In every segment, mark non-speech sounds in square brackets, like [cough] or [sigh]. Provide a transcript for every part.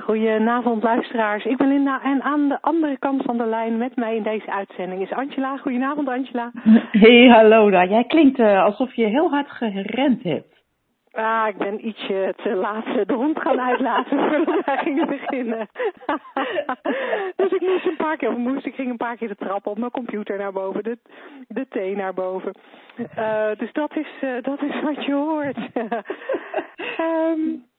Goedenavond luisteraars, ik ben Linda en aan de andere kant van de lijn met mij in deze uitzending is Angela. Goedenavond Angela. Hey, hallo daar. Jij klinkt uh, alsof je heel hard gerend hebt. Ah, ik ben ietsje te laat de hond gaan uitlaten [laughs] voordat wij gingen beginnen. [laughs] dus ik moest een paar keer, of moest, ik ging een paar keer de trap op, mijn computer naar boven, de, de thee naar boven. Uh, dus dat is, uh, dat is wat je hoort. um, [laughs]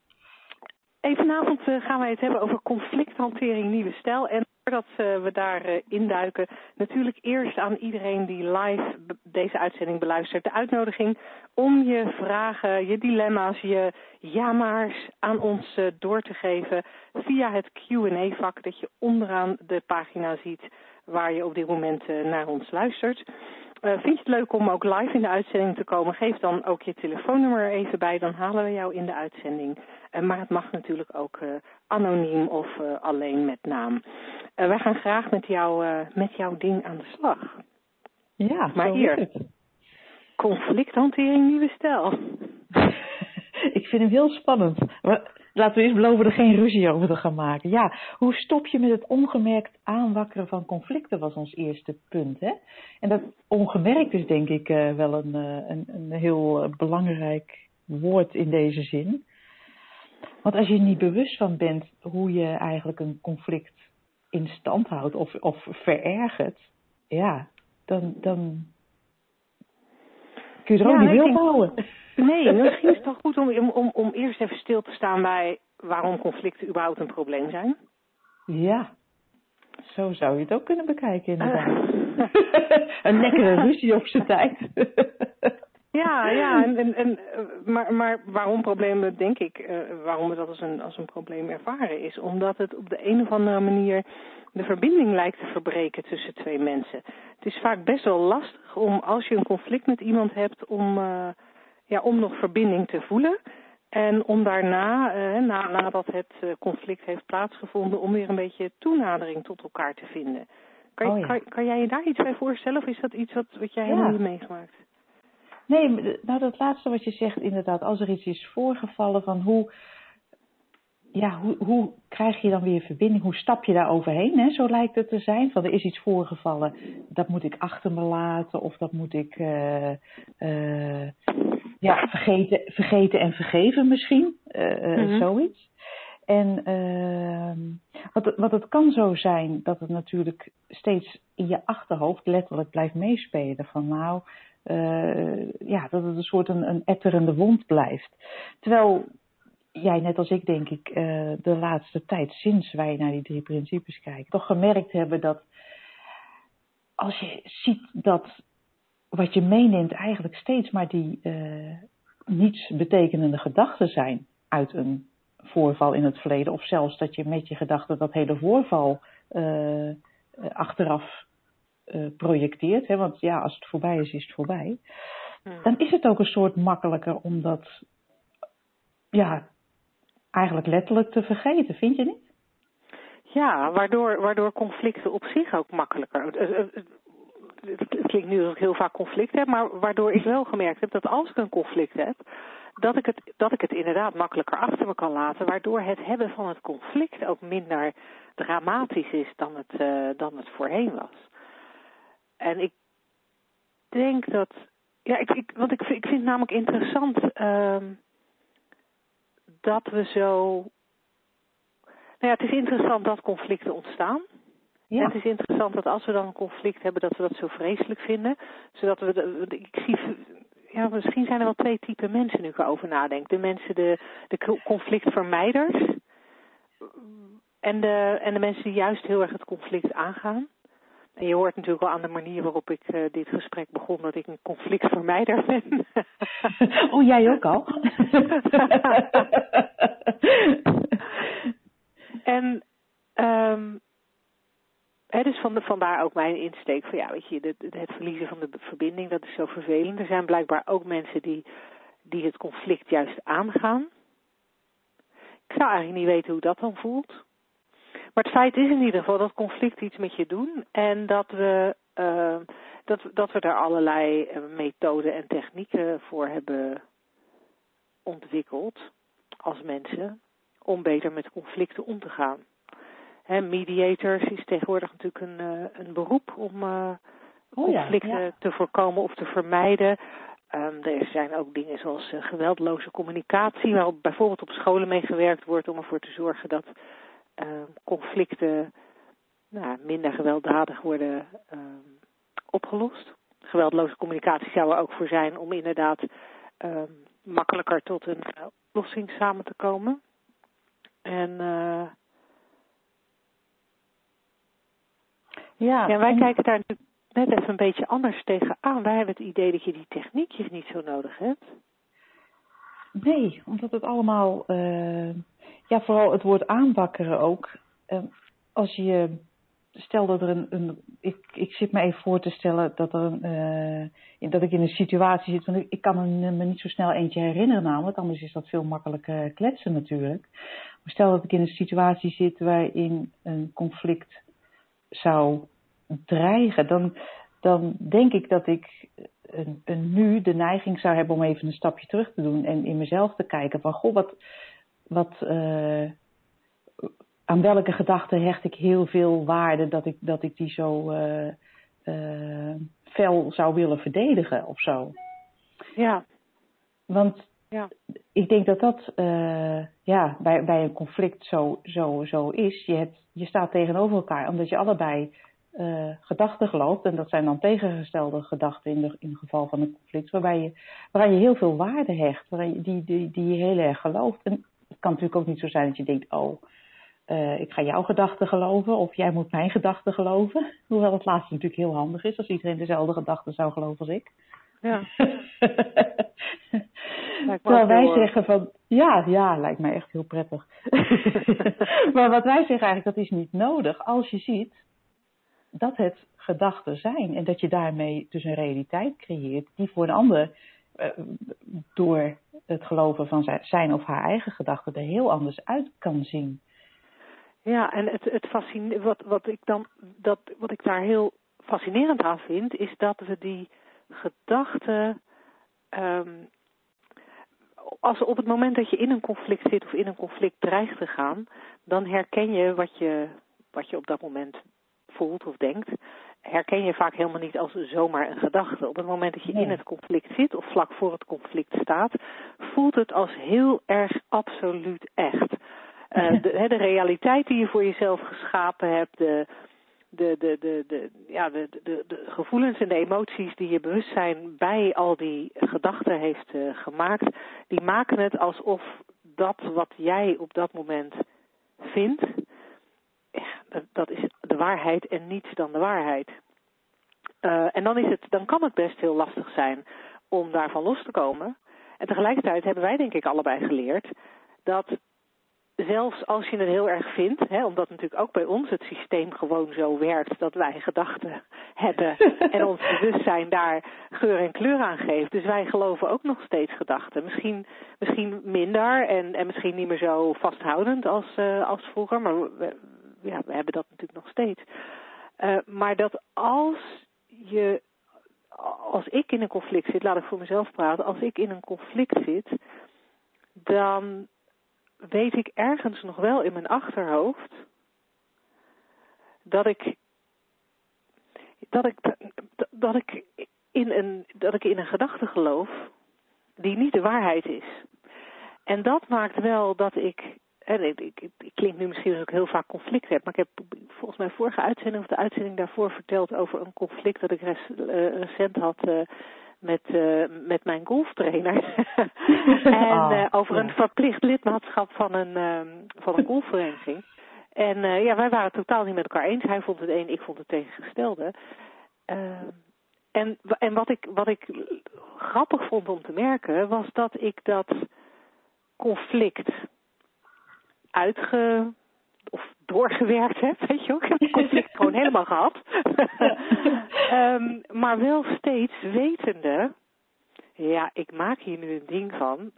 Hey, vanavond uh, gaan wij het hebben over conflicthantering nieuwe stijl. En voordat uh, we daar uh, induiken, natuurlijk eerst aan iedereen die live deze uitzending beluistert, de uitnodiging om je vragen, je dilemma's, je ja-maars aan ons door te geven via het Q&A-vak dat je onderaan de pagina ziet waar je op dit moment naar ons luistert. Uh, vind je het leuk om ook live in de uitzending te komen? Geef dan ook je telefoonnummer even bij, dan halen we jou in de uitzending. Uh, maar het mag natuurlijk ook uh, anoniem of alleen met naam. wij gaan graag met, jou, met jouw ding aan de slag. Ja, maar hier. Conflicthantering nieuwe stijl. [laughs] Ik vind hem heel spannend. Laten we eerst beloven er geen ruzie over te gaan maken. Ja, hoe stop je met het ongemerkt aanwakkeren van conflicten was ons eerste punt. Hè? En dat ongemerkt is denk ik uh, wel een, uh, een, een heel uh, belangrijk woord in deze zin. Want als je er niet bewust van bent hoe je eigenlijk een conflict in stand houdt of, of verergert, ja, dan, dan kun je er ook niet houden. [laughs] Nee, misschien is het toch goed om, om, om eerst even stil te staan bij waarom conflicten überhaupt een probleem zijn. Ja, zo zou je het ook kunnen bekijken inderdaad. [laughs] [laughs] een lekkere ruzie op zijn tijd. Ja, ja, en, en, en, maar, maar waarom problemen, denk ik, uh, waarom we dat als een, als een probleem ervaren is, omdat het op de een of andere manier de verbinding lijkt te verbreken tussen twee mensen. Het is vaak best wel lastig om, als je een conflict met iemand hebt, om... Uh, ja, om nog verbinding te voelen. En om daarna, eh, na, nadat het conflict heeft plaatsgevonden, om weer een beetje toenadering tot elkaar te vinden. Kan, oh, ja. kan, kan, jij je daar iets bij voorstellen of is dat iets wat, wat jij ja. helemaal niet meegemaakt? Nee, nou dat laatste wat je zegt inderdaad, als er iets is voorgevallen van hoe, ja, hoe, hoe krijg je dan weer verbinding? Hoe stap je daar overheen? Hè? Zo lijkt het te zijn. Van er is iets voorgevallen, dat moet ik achter me laten of dat moet ik uh, uh, ja, vergeten, vergeten en vergeven misschien. Uh, mm-hmm. Zoiets. En ehm, wat, wat het kan zo zijn dat het natuurlijk steeds in je achterhoofd letterlijk blijft meespelen. Van nou, ja, dat het een soort een, etterende wond blijft. Terwijl jij net als ik denk ik uh, de laatste tijd, sinds wij naar die drie principes kijken, toch gemerkt hebben dat als je ziet dat wat je meeneemt eigenlijk steeds maar die uh, niets betekenende gedachten zijn uit een voorval in het verleden, of zelfs dat je met je gedachten dat hele voorval uh, achteraf projecteert, hè, want ja, als het voorbij is, is het voorbij. Hmm. Dan is het ook een soort makkelijker om dat ja, eigenlijk letterlijk te vergeten, vind je niet? Ja, waardoor, waardoor conflicten op zich ook makkelijker. Het klinkt nu dat ik heel vaak conflict heb, maar waardoor ik wel gemerkt heb dat als ik een conflict heb, dat ik het, dat ik het inderdaad makkelijker achter me kan laten, waardoor het hebben van het conflict ook minder dramatisch is dan het, uh, dan het voorheen was. En ik denk dat, ja, ik, ik, want ik, ik vind het namelijk interessant. Uh, dat we zo. Nou ja, het is interessant dat conflicten ontstaan. Ja. Het is interessant dat als we dan een conflict hebben, dat we dat zo vreselijk vinden. Zodat we. De, ik zie. Ja, misschien zijn er wel twee typen mensen nu ik erover nadenk. De mensen, de, de conflictvermijders. En de, en de mensen die juist heel erg het conflict aangaan. En je hoort natuurlijk wel aan de manier waarop ik uh, dit gesprek begon dat ik een conflictvermijder ben. [laughs] oh, jij ook al? [laughs] en um, dus van de, vandaar ook mijn insteek van ja, weet je, het, het verliezen van de verbinding, dat is zo vervelend. Er zijn blijkbaar ook mensen die, die het conflict juist aangaan. Ik zou eigenlijk niet weten hoe dat dan voelt. Maar het feit is in ieder geval dat conflict iets met je doen en dat we, uh, dat, dat we daar allerlei eh, methoden en technieken voor hebben ontwikkeld als mensen om beter met conflicten om te gaan. He, mediators is tegenwoordig natuurlijk een, uh, een beroep om uh, conflicten te voorkomen of te vermijden. Um, er zijn ook dingen zoals uh, geweldloze communicatie, waarop bijvoorbeeld op scholen mee gewerkt wordt om ervoor te zorgen dat ehm, conflicten nou, minder gewelddadig worden um, opgelost. Geweldloze communicatie zou er ook voor zijn om inderdaad makkelijker tot een oplossing samen te komen. En uh, ja, ja, wij kijken daar net even een beetje anders tegenaan. Wij hebben het idee dat je die techniekjes niet zo nodig hebt. Nee, omdat het allemaal, uh, ja, vooral het woord aanwakkeren ook. Uh, als je, stel dat er een, een ik, ik zit me even voor te stellen dat, er uh, dat ik in een situatie zit, want ik, ik kan me niet zo snel eentje herinneren namelijk, anders is dat veel makkelijker kletsen natuurlijk. Maar stel dat ik in een situatie zit waarin een conflict zou dreigen, dan, dan denk ik dat ik een, een, nu de neiging zou hebben om even een stapje terug te doen en in mezelf te kijken van goh, wat, wat, uh, aan welke gedachten hecht ik heel veel waarde dat ik, dat ik die zo uh, uh, fel zou willen verdedigen of zo. Ja. Want ja. ik denk dat dat ja, bij, bij een conflict zo, zo, zo is. Je, hebt, je staat tegenover elkaar omdat je allebei uh, gedachten gelooft. En dat zijn dan tegengestelde gedachten in, de, in het geval van een conflict. Waarbij je, waaraan je heel veel waarde hecht. Je, die, die, die je heel erg gelooft. En het kan natuurlijk ook niet zo zijn dat je denkt, oh, uh, ik ga jouw gedachten geloven. Of jij moet mijn gedachten geloven. [laughs] Hoewel het laatste natuurlijk heel handig is als iedereen dezelfde gedachten zou geloven als ik. Ja. [laughs] Terwijl wij zeggen van, ja, ja, lijkt mij echt heel prettig. [laughs] maar wat wij zeggen eigenlijk, dat is niet nodig. Als je ziet dat het gedachten zijn en dat je daarmee dus een realiteit creëert die voor een ander uh, door het geloven van zijn of haar eigen gedachten er heel anders uit kan zien. Ja, en het, het fascine, wat, wat ik dan, dat, wat ik daar heel fascinerend aan vind, is dat we die gedachten um, als op het moment dat je in een conflict zit of in een conflict dreigt te gaan, dan herken je wat je, wat je op dat moment voelt of denkt, herken je vaak helemaal niet als zomaar een gedachte. Op het moment dat je in het conflict zit of vlak voor het conflict staat, voelt het als heel erg absoluut echt. Uh, de, de, realiteit die je voor jezelf geschapen hebt, de, de, de, de, de, ja, de, de, de gevoelens en de emoties die je bewustzijn bij al die gedachten heeft uh, gemaakt, die maken het alsof dat wat jij op dat moment vindt, dat, is de waarheid en niets dan de waarheid. Uh, en dan, is het, dan kan het best heel lastig zijn om daarvan los te komen. En tegelijkertijd hebben wij denk ik allebei geleerd dat zelfs als je het heel erg vindt, hè, omdat natuurlijk ook bij ons het systeem gewoon zo werkt dat wij gedachten [laughs] hebben en ons bewustzijn daar geur en kleur aan geeft. Dus wij geloven ook nog steeds gedachten. Misschien, misschien minder en, en misschien niet meer zo vasthoudend als, uh, als vroeger, maar we, ja, we hebben dat natuurlijk nog steeds. Uh, maar dat als je, als ik in een conflict zit, laat ik voor mezelf praten, als ik in een conflict zit, dan weet ik ergens nog wel in mijn achterhoofd dat ik dat ik dat ik in een dat ik in een gedachte geloof die niet de waarheid is. En dat maakt wel dat ik en ik, ik, ik klink nu misschien dat ik heel vaak conflict heb, maar ik heb volgens mij vorige uitzending of de uitzending daarvoor verteld over een conflict dat ik res, uh, recent had uh, met, uh, met mijn golftrainer. [laughs] en oh, over een verplicht lidmaatschap van een, uh, van een golfvereniging. en ja, wij waren het totaal niet met elkaar eens. Hij vond het een, ik vond het tegengestelde. en en wat, ik, wat ik grappig vond om te merken, was dat ik dat conflict uitge of doorgewerkt heb, weet je ook. Ik heb het conflict [laughs] gewoon helemaal gehad. um, maar wel steeds wetende, ja, ik maak hier nu een ding van,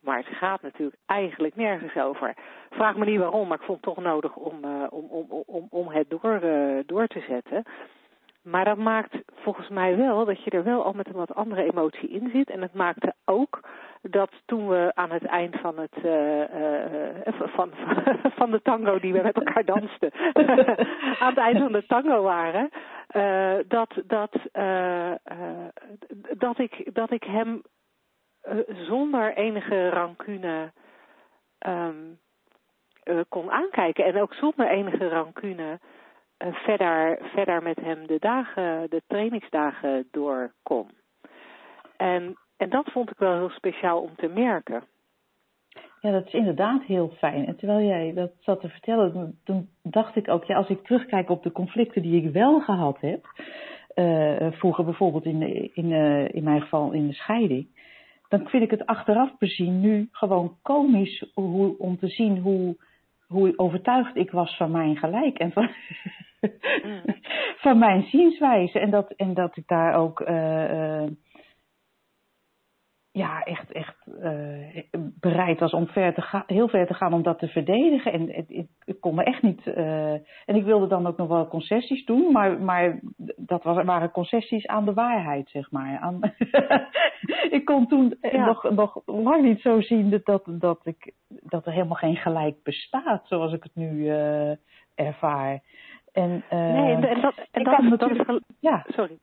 maar het gaat natuurlijk eigenlijk nergens over. Vraag me niet waarom, maar ik vond het toch nodig om, uh, om, om, om, om het door, uh, door te zetten. Maar dat maakt volgens mij wel dat je er wel al met een wat andere emotie in zit. En het maakte ook dat toen we aan het eind van, het, uh, uh, van, [laughs] van de tango die we met elkaar dansten, [laughs] aan het eind van de tango waren, dat, dat, dat, ik, dat ik hem zonder enige rancune um, kon aankijken. En ook zonder enige rancune verder, verder met hem de dagen, de trainingsdagen door kon. En, en dat vond ik wel heel speciaal om te merken. Ja, dat is inderdaad heel fijn. En terwijl jij dat zat te vertellen, toen dacht ik ook, ja, als ik terugkijk op de conflicten die ik wel gehad heb, uh, vroeger bijvoorbeeld in, in, uh, in mijn geval in de scheiding, dan vind ik het achteraf bezien nu gewoon komisch hoe, om te zien hoe, hoe overtuigd ik was van mijn gelijk en van, mm. [laughs] van mijn zienswijze. En dat, en dat ik daar ook uh, uh, ja, echt, echt uh, bereid was om ver te gaan, heel ver te gaan om dat te verdedigen. En ik, ik kon me echt niet. Uh, en ik wilde dan ook nog wel concessies doen, maar, maar dat was, waren concessies aan de waarheid, zeg maar. Aan, [laughs] ik kon toen ja. nog, nog lang niet zo zien dat, dat, dat, ik, dat er helemaal geen gelijk bestaat, zoals ik het nu uh, ervaar. En, nee, en dat, en dat, kan dat, natuurlijk, dat ja. Sorry.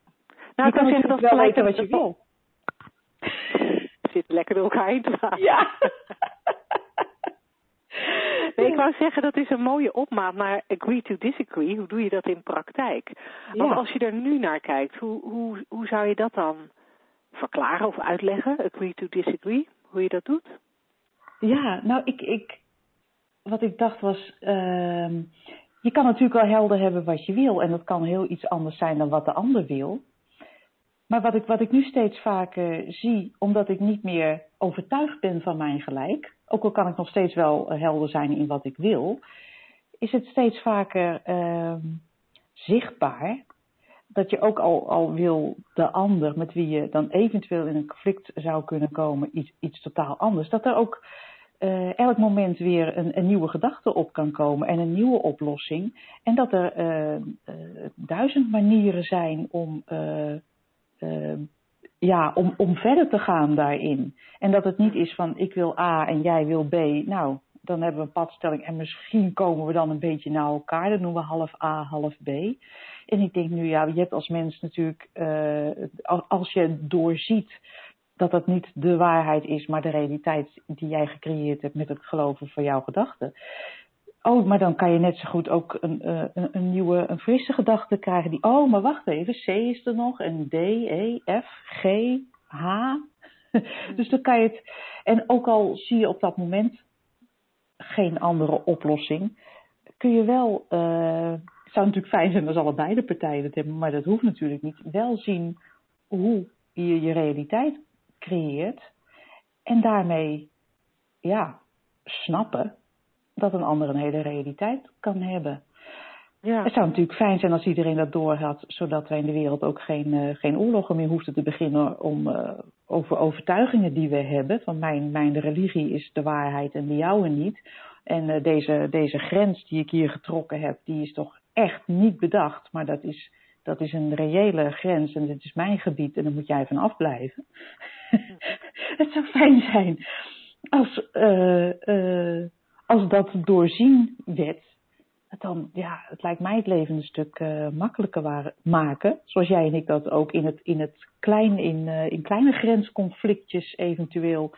Nou, je kan natuurlijk wel weten wat je wil zit lekker door elkaar heen te praten. Ja. [laughs] nee, ik wou zeggen, dat is een mooie opmaat naar agree to disagree. Hoe doe je dat in praktijk? Want Ja. als je er nu naar kijkt, hoe, hoe, hoe zou je dat dan verklaren of uitleggen? Agree to disagree, hoe je dat doet? Ja, nou, ik, ik, wat ik dacht was, ehm je kan natuurlijk wel helder hebben wat je wil. En dat kan heel iets anders zijn dan wat de ander wil. Maar wat ik, wat ik nu steeds vaker zie, omdat ik niet meer overtuigd ben van mijn gelijk, ook al kan ik nog steeds wel eh, helder zijn in wat ik wil, is het steeds vaker ehm zichtbaar dat je ook al, al wil de ander met wie je dan eventueel in een conflict zou kunnen komen, iets, iets totaal anders. Dat er ook uh, elk moment weer een, een nieuwe gedachte op kan komen en een nieuwe oplossing. En dat er uh, uh, duizend manieren zijn om, ja, om, om verder te gaan daarin. En dat het niet is van ik wil A en jij wil B. Nou, dan hebben we een padstelling en misschien komen we dan een beetje naar elkaar. Dat noemen we half A, half B. En ik denk nu, ja, je hebt als mens natuurlijk, als je doorziet dat dat niet de waarheid is, maar de realiteit die jij gecreëerd hebt met het geloven van jouw gedachten. Oh, maar dan kan je net zo goed ook een, een, een nieuwe, een frisse gedachte krijgen die, oh, maar wacht even, C is er nog en D, E, F, G, H. [laughs] dus dan kan je het, en ook al zie je op dat moment geen andere oplossing, kun je wel, uh, het zou natuurlijk fijn zijn als allebei de partijen het hebben, maar dat hoeft natuurlijk niet, wel zien hoe je je realiteit creëert en daarmee ja, snappen dat een ander een hele realiteit kan hebben. Ja. Het zou natuurlijk fijn zijn als iedereen dat doorhad, zodat wij in de wereld ook geen, uh, geen oorlogen meer hoefden te beginnen om, uh, over overtuigingen die we hebben. Van mijn, mijn religie is de waarheid en de jouwe niet. En uh, deze, deze grens die ik hier getrokken heb, die is toch echt niet bedacht, maar dat is, dat is een reële grens en dit is mijn gebied en daar moet jij van afblijven. [laughs] het zou fijn zijn als, uh, uh, als dat doorzien werd. Dan, ja, het lijkt mij het leven een stuk uh, makkelijker maken. Zoals jij en ik dat ook in het, in het klein, in, in kleine grensconflictjes eventueel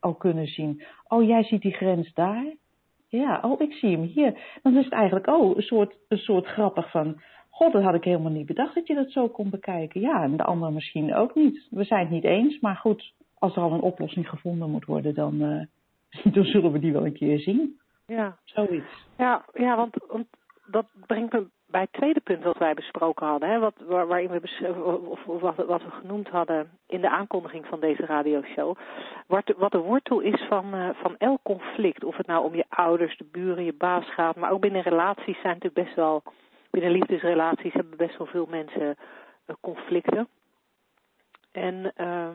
al kunnen zien. Oh, jij ziet die grens daar? Ja, oh, ik zie hem hier. Dan is het eigenlijk, oh, een soort, een soort grappig van, God, dat had ik helemaal niet bedacht dat je dat zo kon bekijken. Ja, en de ander misschien ook niet. We zijn het niet eens, maar goed, als er al een oplossing gevonden moet worden, dan, [laughs] dan zullen we die wel een keer zien. Ja. Zoiets. Ja, ja want, want dat brengt me bij het tweede punt wat wij besproken hadden, hè, wat, waar, waarin we of, of wat, wat, we genoemd hadden in de aankondiging van deze radioshow, wat, wat de wortel is van, uh, van elk conflict. Of het nou om je ouders, de buren, je baas gaat, maar ook binnen relaties zijn natuurlijk best wel, binnen liefdesrelaties hebben best wel veel mensen uh, conflicten. En uh,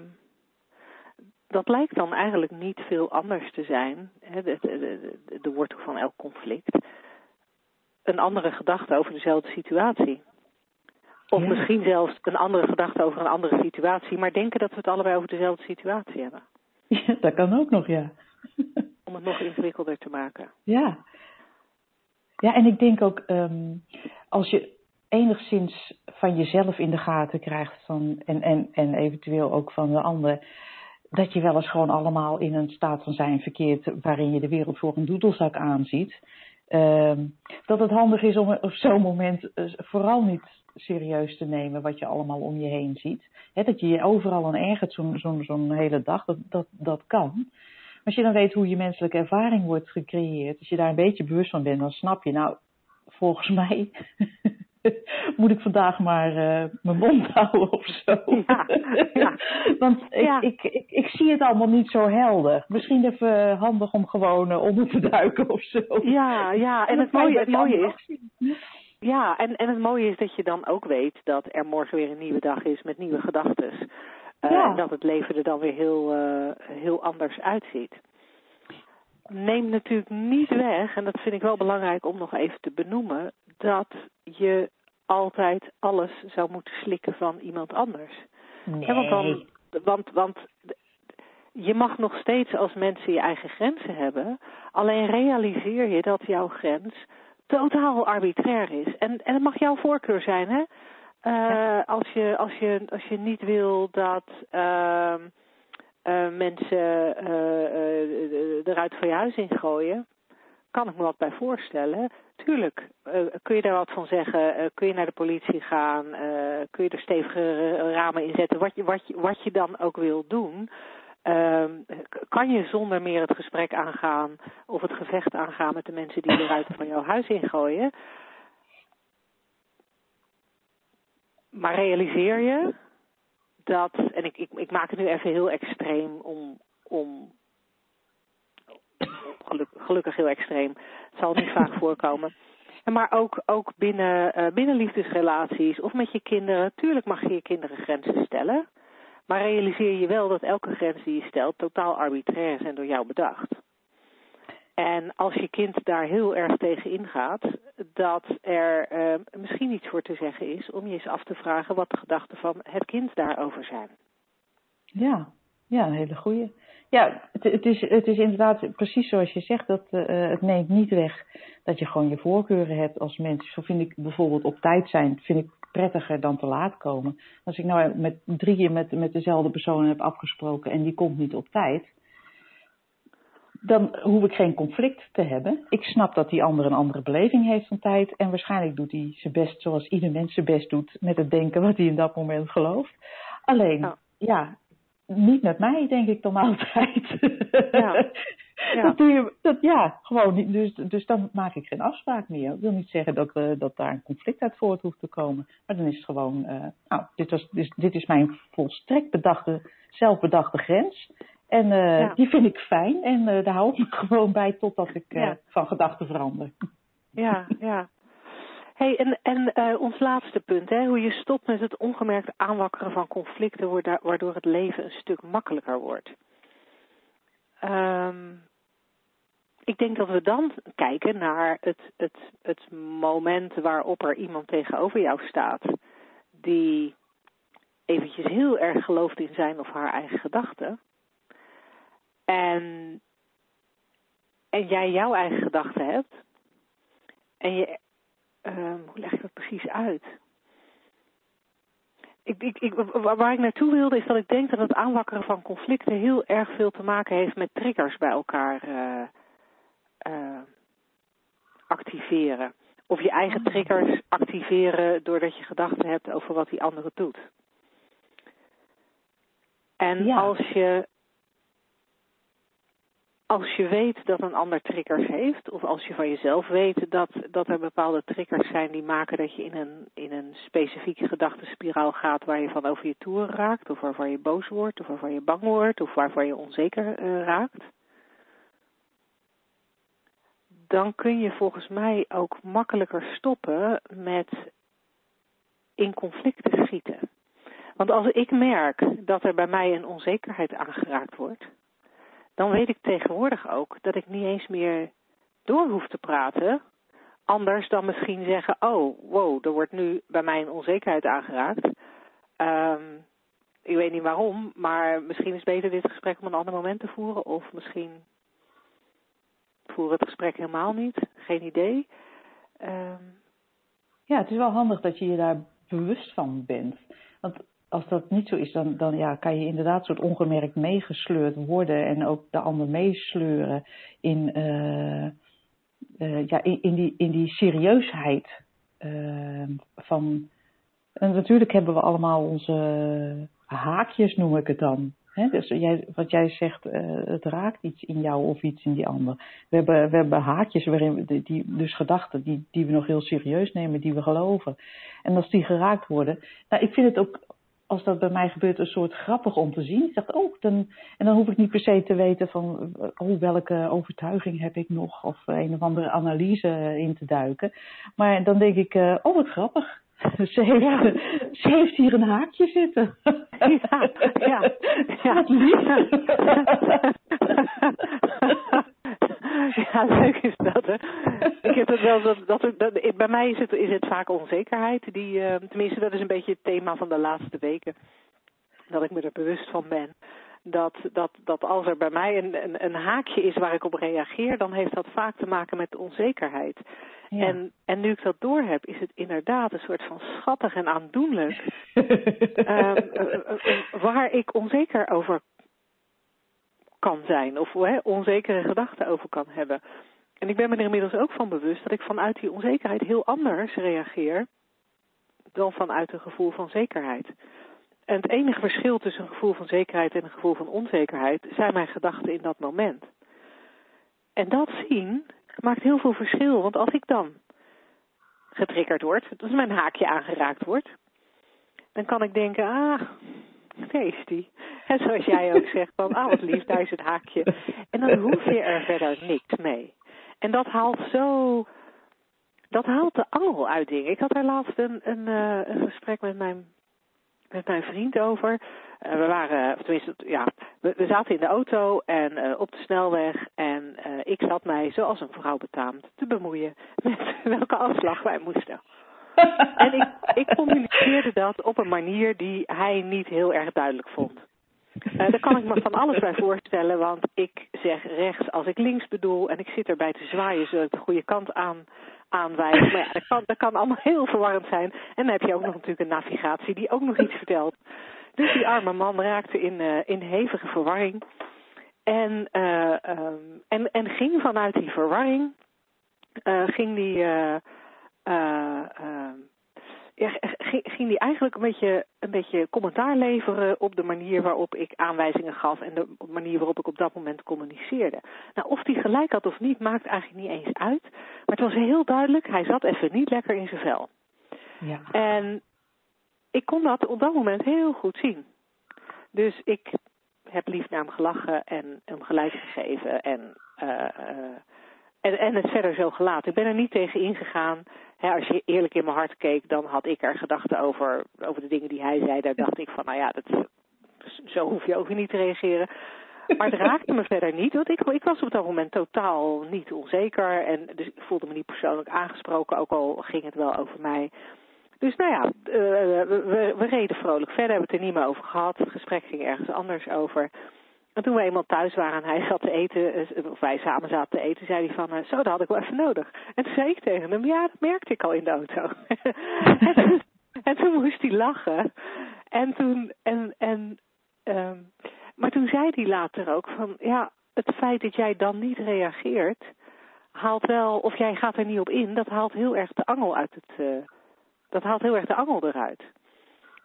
dat lijkt dan eigenlijk niet veel anders te zijn, hè, de, de, de, de wortel van elk conflict een andere gedachte over dezelfde situatie. Of ja. misschien zelfs een andere gedachte over een andere situatie, maar denken dat we het allebei over dezelfde situatie hebben. [laughs] Ja, dat kan ook nog, ja. [laughs] Om het nog ingewikkelder te maken. Ja. Ja, en ik denk ook, um, als je enigszins van jezelf in de gaten krijgt van, en, en, en eventueel ook van de ander, dat je wel eens gewoon allemaal in een staat van zijn verkeert waarin je de wereld voor een doedelzak aanziet. Uh, dat het handig is om op zo'n moment uh, vooral niet serieus te nemen wat je allemaal om je heen ziet. Dat je je overal aan ergert zo'n zo, zo hele dag, dat, dat, dat kan. Maar als je dan weet hoe je menselijke ervaring wordt gecreëerd, als je daar een beetje bewust van bent, dan snap je, nou, volgens mij [laughs] moet ik vandaag maar uh, mijn mond [laughs] houden of zo. Ja, ja. [laughs] Want ik, ja. ik, ik, ik, zie het allemaal niet zo helder. Misschien even handig om gewoon uh, onder te duiken of zo. Ja, ja. En, en het, mooie, het mooie is. Ja, en, en het mooie is dat je dan ook weet dat er morgen weer een nieuwe dag is met nieuwe gedachten. Uh, ja. En dat het leven er dan weer heel, heel anders uitziet neemt natuurlijk niet weg, en dat vind ik wel belangrijk om nog even te benoemen, dat je altijd alles zou moeten slikken van iemand anders. Nee. Ja, want, dan, want, want je mag nog steeds als mensen je eigen grenzen hebben, alleen realiseer je dat jouw grens totaal arbitrair is. En, en het mag jouw voorkeur zijn, hè? Uh, ja. als, je, als, je, als je niet wil dat. Uh, uh, mensen uh, eruit van je huis ingooien, kan ik me wat bij voorstellen. Tuurlijk, kun je daar wat van zeggen, kun je naar de politie gaan, kun je er stevige ramen in zetten, wat je, wat je, wat je dan ook wil doen. Ehm, kan je zonder meer het gesprek aangaan of het gevecht aangaan met de mensen die eruit van jouw huis ingooien. Maar realiseer je dat, en ik, ik, ik maak het nu even heel extreem om, om gelukkig, heel extreem, het zal niet vaak voorkomen. Maar ook, ook binnen, uh, binnen liefdesrelaties of met je kinderen. Tuurlijk mag je je kinderen grenzen stellen. Maar realiseer je wel dat elke grens die je stelt totaal arbitrair is en door jou bedacht. En als je kind daar heel erg tegen ingaat, dat er uh, misschien iets voor te zeggen is om je eens af te vragen wat de gedachten van het kind daarover zijn. Ja, ja, een hele goeie. Ja, het, het, is, het is inderdaad precies zoals je zegt, dat uh, het neemt niet weg dat je gewoon je voorkeuren hebt als mens. Zo vind ik bijvoorbeeld op tijd zijn, vind ik prettiger dan te laat komen. Als ik nou met drieën met, met dezelfde persoon heb afgesproken en die komt niet op tijd, dan hoef ik geen conflict te hebben. Ik snap dat die ander een andere beleving heeft van tijd. En waarschijnlijk doet hij zijn best zoals ieder mens zijn best doet met het denken wat hij in dat moment gelooft. Alleen, ja, ja niet met mij, denk ik dan altijd. Ja. [laughs] ja. Dat doe je, dat, ja, gewoon niet. Dus, dus dan maak ik geen afspraak meer. Dat wil niet zeggen dat, uh, dat daar een conflict uit voort hoeft te komen. Maar dan is het gewoon, uh, nou, dit, was, dit, dit is mijn volstrekt bedachte, zelfbedachte grens. En uh, ja. die vind ik fijn en uh, daar hou ik me [laughs] gewoon bij totdat ik ja. van gedachten verander. Ja, ja. Hey, en en ons laatste punt, hè, hoe je stopt met het ongemerkt aanwakkeren van conflicten, waardoor het leven een stuk makkelijker wordt. Um, ik denk dat we dan kijken naar het, het, het moment waarop er iemand tegenover jou staat, die eventjes heel erg gelooft in zijn of haar eigen gedachten en, en jij jouw eigen gedachten hebt. En je, um, hoe leg ik dat precies uit? Ik, ik, ik, waar ik naartoe wilde is dat ik denk dat het aanwakkeren van conflicten heel erg veel te maken heeft met triggers bij elkaar uh, uh, activeren. Of je eigen triggers activeren doordat je gedachten hebt over wat die andere doet. En ja. als je als je weet dat een ander triggers heeft, of als je van jezelf weet dat, dat er bepaalde triggers zijn die maken dat je in een, in een specifieke gedachtenspiraal gaat waar je van over je toeren raakt, of waarvan je boos wordt, of waarvan je bang wordt, of waarvan je onzeker uh, raakt, dan kun je volgens mij ook makkelijker stoppen met in conflicten schieten. Want als ik merk dat er bij mij een onzekerheid aangeraakt wordt, dan weet ik tegenwoordig ook dat ik niet eens meer door hoef te praten. Anders dan misschien zeggen, oh, wow, er wordt nu bij mij een onzekerheid aangeraakt. Um, ik weet niet waarom, maar misschien is het beter dit gesprek op een ander moment te voeren. Of misschien voeren het gesprek helemaal niet. Geen idee. Um, ja, het is wel handig dat je je daar bewust van bent. Want als dat niet zo is, dan, dan ja, kan je inderdaad soort ongemerkt meegesleurd worden en ook de ander meesleuren in, uh, uh, ja, in, die, in die serieusheid uh, van. En natuurlijk hebben we allemaal onze haakjes, noem ik het dan. Dus jij, wat jij zegt, het raakt iets in jou of iets in die ander. We hebben, haakjes waarin die, dus gedachten die, die we nog heel serieus nemen, die we geloven. En als die geraakt worden, nou, ik vind het ook als dat bij mij gebeurt, een soort grappig om te zien. Ik dacht, oh, dan, en dan hoef ik niet per se te weten van oh, welke overtuiging heb ik nog of een of andere analyse in te duiken. Maar dan denk ik, oh, wat grappig. [laughs] Ze heeft, ja. ze heeft hier een haakje zitten. [laughs] Ja, ja. ja. Wat lief. Ja, leuk is dat. Hè? Ik heb het wel dat, dat, dat, bij mij is het, is het vaak onzekerheid. Die, uh, tenminste, dat is een beetje het thema van de laatste weken. Dat ik me er bewust van ben. Dat, dat, dat als er bij mij een, een, een haakje is waar ik op reageer, dan heeft dat vaak te maken met onzekerheid. Ja. En, en nu ik dat doorheb, is het inderdaad een soort van schattig en aandoenlijk. um, [laughs] waar ik onzeker over kan zijn of onzekere gedachten over kan hebben. En ik ben me er inmiddels ook van bewust dat ik vanuit die onzekerheid heel anders reageer dan vanuit een gevoel van zekerheid. En het enige verschil tussen een gevoel van zekerheid en een gevoel van onzekerheid zijn mijn gedachten in dat moment. En dat zien maakt heel veel verschil, want als ik dan getriggerd word, dus mijn haakje aangeraakt wordt, dan kan ik denken, ah, daar is die. En zoals jij ook zegt, van, ah wat lief, daar is het haakje. En dan hoef je er verder niks mee. En dat haalt zo, dat haalt de angel uit dingen. Ik had daar laatst een, een, uh, een gesprek met mijn, met mijn vriend over. Uh, we waren, tenminste, ja, we, we, zaten in de auto en uh, op de snelweg. En ik zat mij, zoals een vrouw betaamt, te bemoeien [laughs] met welke afslag wij moesten. [laughs] en ik, ik communiceerde dat op een manier die hij niet heel erg duidelijk vond. Uh, daar kan ik me van alles bij voorstellen, want ik zeg rechts als ik links bedoel en ik zit erbij te zwaaien zodat ik de goede kant aan, aanwijs. Maar ja, dat kan, kan allemaal [laughs] heel verwarrend zijn. En dan heb je ook nog natuurlijk een navigatie die ook nog iets vertelt. Dus die arme man raakte in, uh, in hevige verwarring. En, uh, en, en ging vanuit die verwarring, ging die uh, ja, ging die eigenlijk een beetje, een beetje commentaar leveren op de manier waarop ik aanwijzingen gaf en de manier waarop ik op dat moment communiceerde. Nou, of die gelijk had of niet, maakt eigenlijk niet eens uit. Maar het was heel duidelijk, hij zat even niet lekker in zijn vel. Ja. En ik kon dat op dat moment heel goed zien. Dus ik heb lief naar hem gelachen en hem gelijk gegeven en uh, en, en het verder zo gelaten. Ik ben er niet tegen ingegaan. Als je eerlijk in mijn hart keek, dan had ik er gedachten over, over de dingen die hij zei. Daar dacht ik van, nou ja, dat, zo hoef je over niet te reageren. Maar het raakte me verder niet, want ik, ik was op dat moment totaal niet onzeker. En dus ik voelde me niet persoonlijk aangesproken, ook al ging het wel over mij. Dus nou ja, uh, we, we, reden vrolijk verder, hebben het er niet meer over gehad. Het gesprek ging ergens anders over. En toen we eenmaal thuis waren en hij zat te eten, eh, of wij samen zaten te eten, zei hij van, eh, zo, dat had ik wel even nodig. En toen zei ik tegen hem, ja, dat merkte ik al in de auto. [laughs] en, toen, en, toen, moest hij lachen. En toen, en, en, um, maar toen zei hij later ook van, ja, het feit dat jij dan niet reageert, haalt wel, of jij gaat er niet op in, dat haalt heel erg de angel uit het, uh, dat haalt heel erg de angel eruit.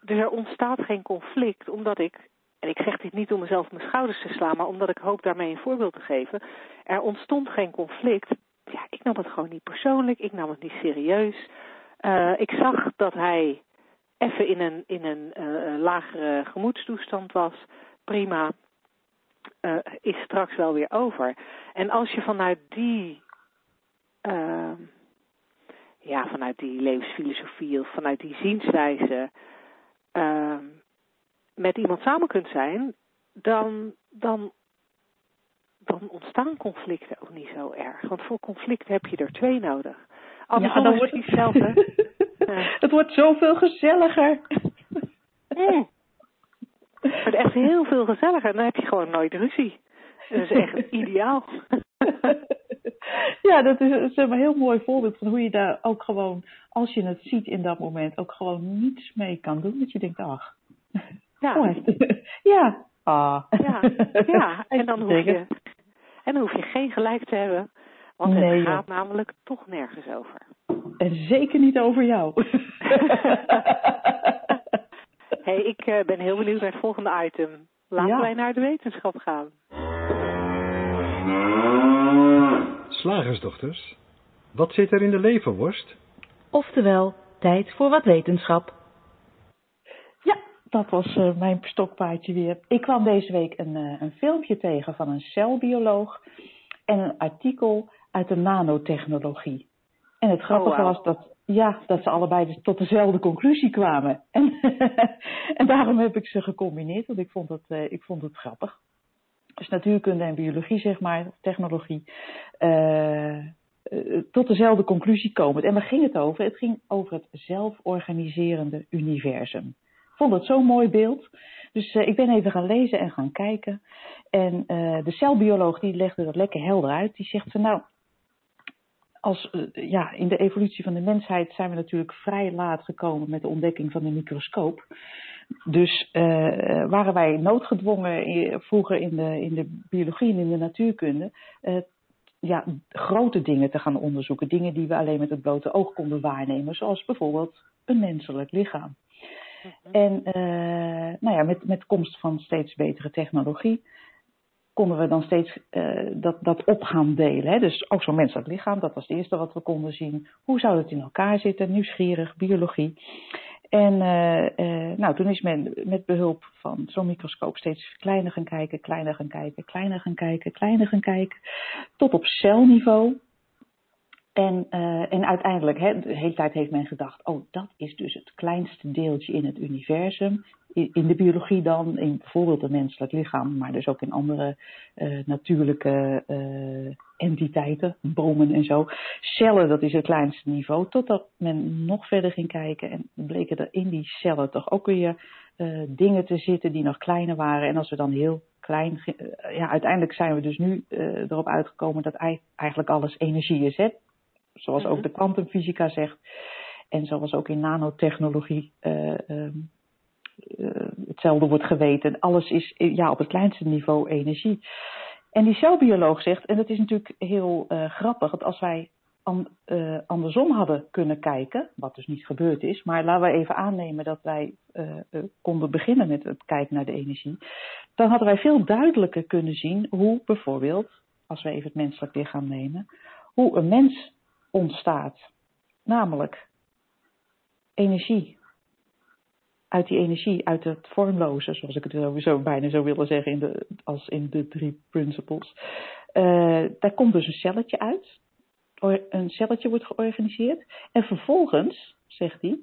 Dus er ontstaat geen conflict, omdat ik en ik zeg dit niet om mezelf op mijn schouders te slaan, maar omdat ik hoop daarmee een voorbeeld te geven. Er ontstond geen conflict. Ja, ik nam het gewoon niet persoonlijk, ik nam het niet serieus. Uh, ik zag dat hij even in een, in een uh, lagere gemoedstoestand was. Prima. Uh, is straks wel weer over. En als je vanuit die, uh, ja, vanuit die levensfilosofie of vanuit die zienswijze uh, met iemand samen kunt zijn, dan, dan, dan ontstaan conflicten ook niet zo erg. Want voor conflicten heb je er twee nodig. Andersom ja, dan wordt het hetzelfde. [laughs] ja. Het wordt zoveel gezelliger. Mm. Het wordt echt heel veel gezelliger. Dan heb je gewoon nooit ruzie. Dat is echt ideaal. ja, dat is, dat is een heel mooi voorbeeld van hoe je daar ook gewoon, als je het ziet in dat moment, ook gewoon niets mee kan doen. Dat je denkt, ach. Ja. [laughs] ja. Ah. Ja, ja. [laughs] En dan hoef je, en dan hoef je geen gelijk te hebben. Want nee, het gaat namelijk toch nergens over. En zeker niet over jou. [laughs] hey, ik uh, ben heel benieuwd naar het volgende item. Laten ja. wij naar de wetenschap gaan. Slagersdochters, wat zit er in de leverworst? Oftewel, tijd voor wat wetenschap. Dat was uh, mijn stokpaardje weer. Ik kwam deze week een, uh, een filmpje tegen van een celbioloog en een artikel uit de nanotechnologie. En het grappige oh, wow. was dat, ja, dat ze allebei tot dezelfde conclusie kwamen. [laughs] En, en daarom heb ik ze gecombineerd, want ik vond het, uh, ik vond het grappig. Dus natuurkunde en biologie, zeg maar, technologie, tot dezelfde conclusie komen. En waar ging het over? Het ging over het zelforganiserende universum. Vond het zo'n mooi beeld. Dus uh, ik ben even gaan lezen en gaan kijken. En de celbioloog die legde dat lekker helder uit. Die zegt van nou, als, uh, ja, in de evolutie van de mensheid zijn we natuurlijk vrij laat gekomen met de ontdekking van de microscoop. Dus waren wij noodgedwongen vroeger in de, in de biologie en in de natuurkunde ja, grote dingen te gaan onderzoeken. Dingen die we alleen met het blote oog konden waarnemen, zoals bijvoorbeeld een menselijk lichaam. Mhm. En nou ja, met, met komst van steeds betere technologie konden we dan steeds uh, dat, dat op gaan delen. Hè? Dus ook zo'n menselijk lichaam, dat was het eerste wat we konden zien. Hoe zou het in elkaar zitten? Nieuwsgierig, biologie. En uh, nou, toen is men met behulp van zo'n microscoop steeds kleiner gaan kijken, kleiner gaan kijken, kleiner gaan kijken, kleiner gaan kijken. Tot op celniveau. En, uh, en uiteindelijk, de hele tijd heeft men gedacht, oh, dat is dus het kleinste deeltje in het universum. In, de biologie dan, in bijvoorbeeld het menselijk lichaam, maar dus ook in andere uh, natuurlijke uh, entiteiten, bomen en zo. Cellen, dat is het kleinste niveau, totdat men nog verder ging kijken en bleken er in die cellen toch ook weer dingen te zitten die nog kleiner waren. En als we dan heel klein, ja, uiteindelijk zijn we dus nu erop uitgekomen dat eigenlijk alles energie is, hè zoals ook mhm. de kwantumfysica zegt. En zoals ook in nanotechnologie uh, uh, hetzelfde wordt geweten. Alles is ja, op het kleinste niveau energie. En die celbioloog zegt, en dat is natuurlijk heel grappig, dat als wij an, andersom hadden kunnen kijken, wat dus niet gebeurd is, maar laten we even aannemen dat wij konden beginnen met het kijken naar de energie, dan hadden wij veel duidelijker kunnen zien hoe bijvoorbeeld, als we even het menselijk lichaam nemen, hoe een mens ontstaat. Namelijk energie. Uit die energie, uit het vormloze, zoals ik het sowieso bijna zou willen zeggen in de, als in de drie principles. Uh, daar komt dus een celletje uit. Een celletje wordt georganiseerd. En vervolgens, zegt hij,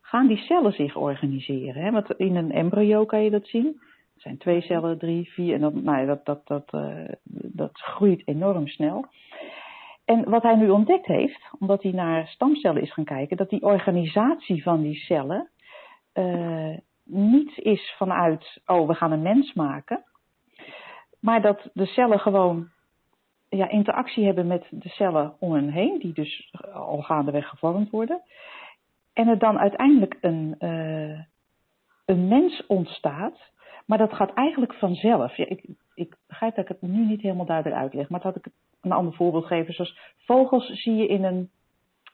gaan die cellen zich organiseren. Hè? Want in een embryo kan je dat zien. Er zijn twee cellen, drie, vier. En dat, nou, dat, dat, dat, uh, dat groeit enorm snel. En wat hij nu ontdekt heeft, omdat hij naar stamcellen is gaan kijken, dat die organisatie van die cellen uh, niet is vanuit, oh, we gaan een mens maken, maar dat de cellen gewoon ja, interactie hebben met de cellen om hen heen, die dus al gaandeweg gevormd worden. En er dan uiteindelijk een, uh, een mens ontstaat, maar dat gaat eigenlijk vanzelf. Ja, ik, ik begrijp dat ik het nu niet helemaal duidelijk uitleg, maar dat had ik een ander voorbeeld geven. Zoals vogels zie je in een,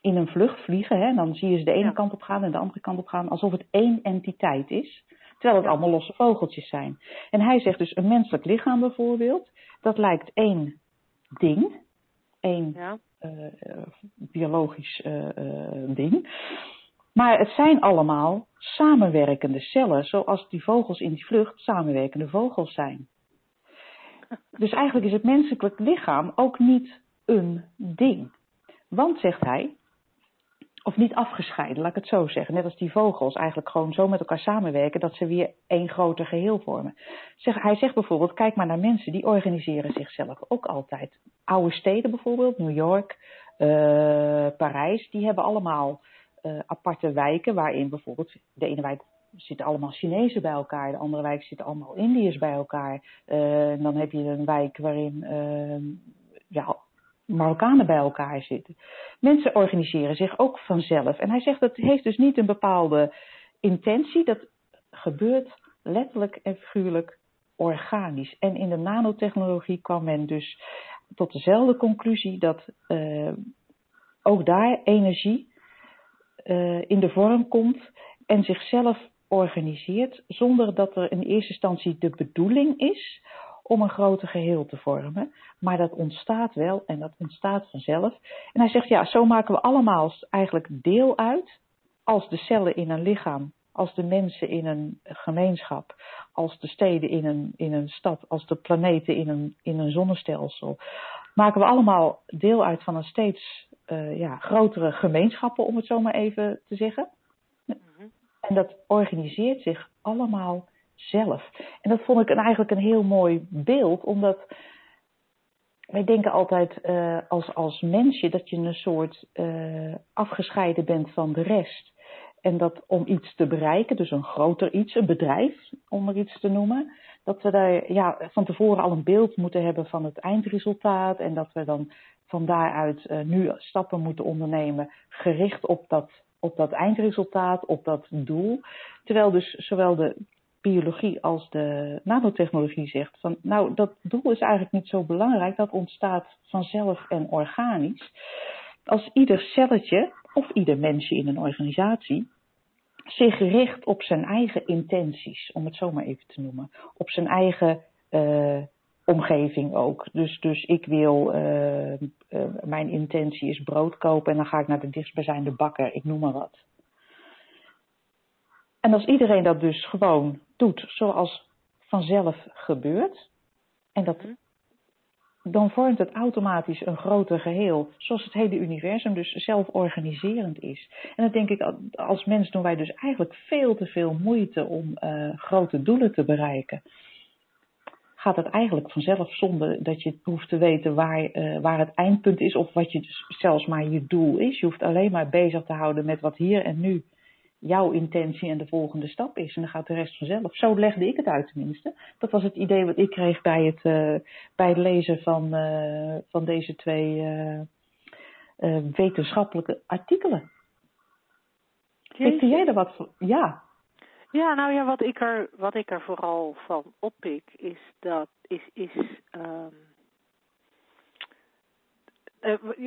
in een vlucht vliegen. Hè, en dan zie je ze de ene kant op gaan en de andere kant op gaan. Alsof het één entiteit is. Terwijl het allemaal losse vogeltjes zijn. En hij zegt dus een menselijk lichaam bijvoorbeeld, dat lijkt één ding, één Ja. eh, eh, biologisch eh, eh, ding. Maar het zijn allemaal samenwerkende cellen, zoals die vogels in die vlucht samenwerkende vogels zijn. Dus eigenlijk is het menselijk lichaam ook niet een ding. Want, zegt hij, of niet afgescheiden, laat ik het zo zeggen. Net als die vogels eigenlijk gewoon zo met elkaar samenwerken dat ze weer één groter geheel vormen. Zeg, hij zegt bijvoorbeeld, kijk maar naar mensen, die organiseren zichzelf ook altijd. Oude steden bijvoorbeeld, New York, eh, Parijs, die hebben allemaal eh, aparte wijken waarin bijvoorbeeld de ene wijk zitten allemaal Chinezen bij elkaar, de andere wijk zitten allemaal Indiërs bij elkaar. Eh, dan heb je een wijk waarin eh, ja, Marokkanen bij elkaar zitten. Mensen organiseren zich ook vanzelf. En hij zegt dat heeft dus niet een bepaalde intentie. Dat gebeurt letterlijk en figuurlijk organisch. En in de nanotechnologie kwam men dus tot dezelfde conclusie dat eh, ook daar energie eh, in de vorm komt en zichzelf organiseert zonder dat er in eerste instantie de bedoeling is om een groter geheel te vormen. Maar dat ontstaat wel en dat ontstaat vanzelf. En hij zegt, ja, zo maken we allemaal eigenlijk deel uit als de cellen in een lichaam, als de mensen in een gemeenschap, als de steden in een, in een stad, als de planeten in een, in een zonnestelsel. Maken we allemaal deel uit van een steeds uh, ja, grotere gemeenschappen, om het zo maar even te zeggen. En dat organiseert zich allemaal zelf. En dat vond ik een, eigenlijk een heel mooi beeld, omdat wij denken altijd uh, als, als mensje dat je een soort uh, afgescheiden bent van de rest. En dat om iets te bereiken, dus een groter iets, een bedrijf, om er iets te noemen, dat we daar ja, van tevoren al een beeld moeten hebben van het eindresultaat. En dat we dan van daaruit uh, nu stappen moeten ondernemen gericht op dat, op dat eindresultaat, op dat doel. Terwijl dus zowel de biologie als de nanotechnologie zegt van nou dat doel is eigenlijk niet zo belangrijk, dat ontstaat vanzelf en organisch. Als ieder celletje of ieder mensje in een organisatie zich richt op zijn eigen intenties, om het zo maar even te noemen, op zijn eigen uh, omgeving ook. Dus, dus ik wil, uh, uh, mijn intentie is brood kopen en dan ga ik naar de dichtstbijzijnde bakker, ik noem maar wat. En als iedereen dat dus gewoon doet zoals vanzelf gebeurt, en dat, dan vormt het automatisch een groter geheel, zoals het hele universum dus zelforganiserend is. En dan denk ik, als mens doen wij dus eigenlijk veel te veel moeite om uh, grote doelen te bereiken. Gaat het eigenlijk vanzelf zonder dat je hoeft te weten waar, uh, waar het eindpunt is of wat je dus zelfs maar je doel is. Je hoeft alleen maar bezig te houden met wat hier en nu jouw intentie en de volgende stap is. En dan gaat de rest vanzelf. Zo legde ik het uit tenminste. Dat was het idee wat ik kreeg bij het, uh, bij het lezen van, uh, van deze twee uh, wetenschappelijke artikelen. Weet jij er wat van? Ja. Ja, nou ja, wat ik er, wat ik er vooral van oppik is dat is, is um,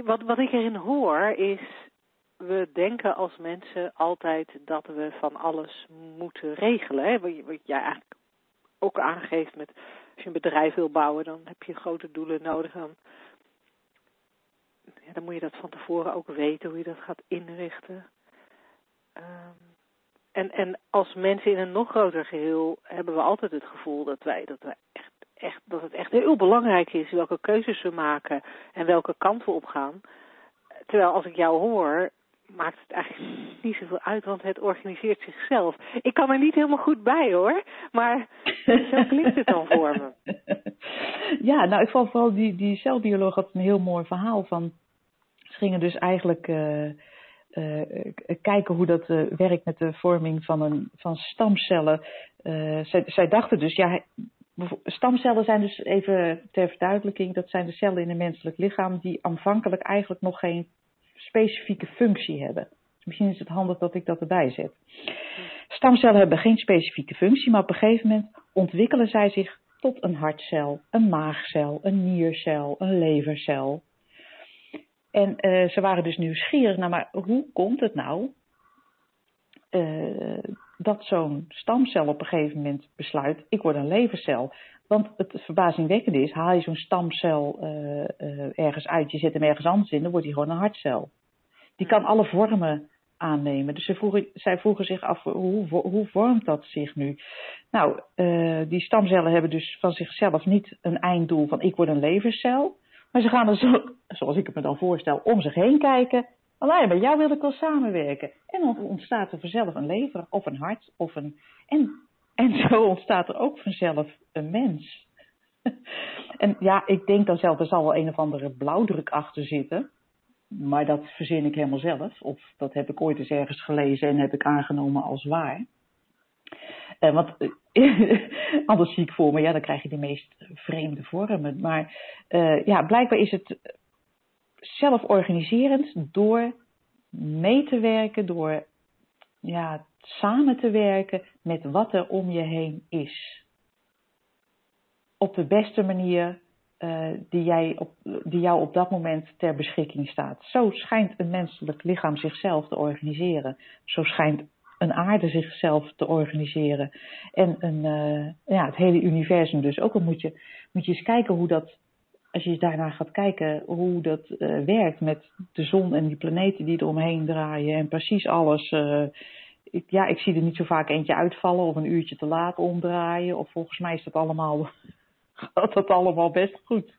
wat, wat ik erin hoor is we denken als mensen altijd dat we van alles moeten regelen. Hè? Wat, jij eigenlijk ook aangeeft met als je een bedrijf wil bouwen, dan heb je grote doelen nodig. Dan, ja, dan moet je dat van tevoren ook weten hoe je dat gaat inrichten. Um, en, en als mensen in een nog groter geheel hebben we altijd het gevoel dat wij, dat wij echt, echt, dat het echt heel belangrijk is welke keuzes we maken en welke kant we op gaan. Terwijl als ik jou hoor, maakt het eigenlijk niet zoveel uit, want het organiseert zichzelf. Ik kan er niet helemaal goed bij hoor, maar zo klinkt het dan voor me. [laughs] Ja, nou ik vond vooral die, die celbioloog had een heel mooi verhaal van, ze gingen dus eigenlijk uh, uh, kijken hoe dat uh, werkt met de vorming van, een, van stamcellen. zij, zij dachten dus, ja, stamcellen zijn dus even ter verduidelijking, dat zijn de cellen in een menselijk lichaam die aanvankelijk eigenlijk nog geen specifieke functie hebben. Dus misschien is het handig dat ik dat erbij zet. Stamcellen hebben geen specifieke functie, maar op een gegeven moment ontwikkelen zij zich tot een hartcel, een maagcel, een niercel, een levercel. En uh, ze waren dus nieuwsgierig naar, maar hoe komt het nou uh, dat zo'n stamcel op een gegeven moment besluit, ik word een levercel. Want het verbazingwekkende is, haal je zo'n stamcel uh, uh, ergens uit, je zet hem ergens anders in, dan wordt hij gewoon een hartcel. Die kan alle vormen aannemen. Dus zij vroegen, zij vroegen zich af, hoe, hoe vormt dat zich nu? Nou, uh, die stamcellen hebben dus van zichzelf niet een einddoel van ik word een levercel. Maar ze gaan er zo, zoals ik het me dan voorstel, om zich heen kijken. Alleen met jou wil ik wel samenwerken. En dan ontstaat er vanzelf een lever of een hart of een. En, en zo ontstaat er ook vanzelf een mens. [laughs] En ja, ik denk dan zelf, er zal wel een of andere blauwdruk achter zitten. Maar dat verzin ik helemaal zelf. Of dat heb ik ooit eens ergens gelezen en heb ik aangenomen als waar. Uh, want uh, [laughs] anders zie ik voor me, ja, dan krijg je de meest vreemde vormen. Maar uh, ja, blijkbaar is het zelforganiserend door mee te werken, door ja, samen te werken met wat er om je heen is. Op de beste manier uh, die, jij op, die jou op dat moment ter beschikking staat. Zo schijnt een menselijk lichaam zichzelf te organiseren. Zo schijnt een aarde zichzelf te organiseren. En een, uh, ja, het hele universum dus ook. Dan moet je, moet je eens kijken hoe dat, als je daarnaar gaat kijken, hoe dat uh, werkt met de zon en die planeten die eromheen draaien. En precies alles. Ik, ja, ik zie er niet zo vaak eentje uitvallen of een uurtje te laat omdraaien. Of volgens mij is dat allemaal [laughs] gaat dat allemaal best goed.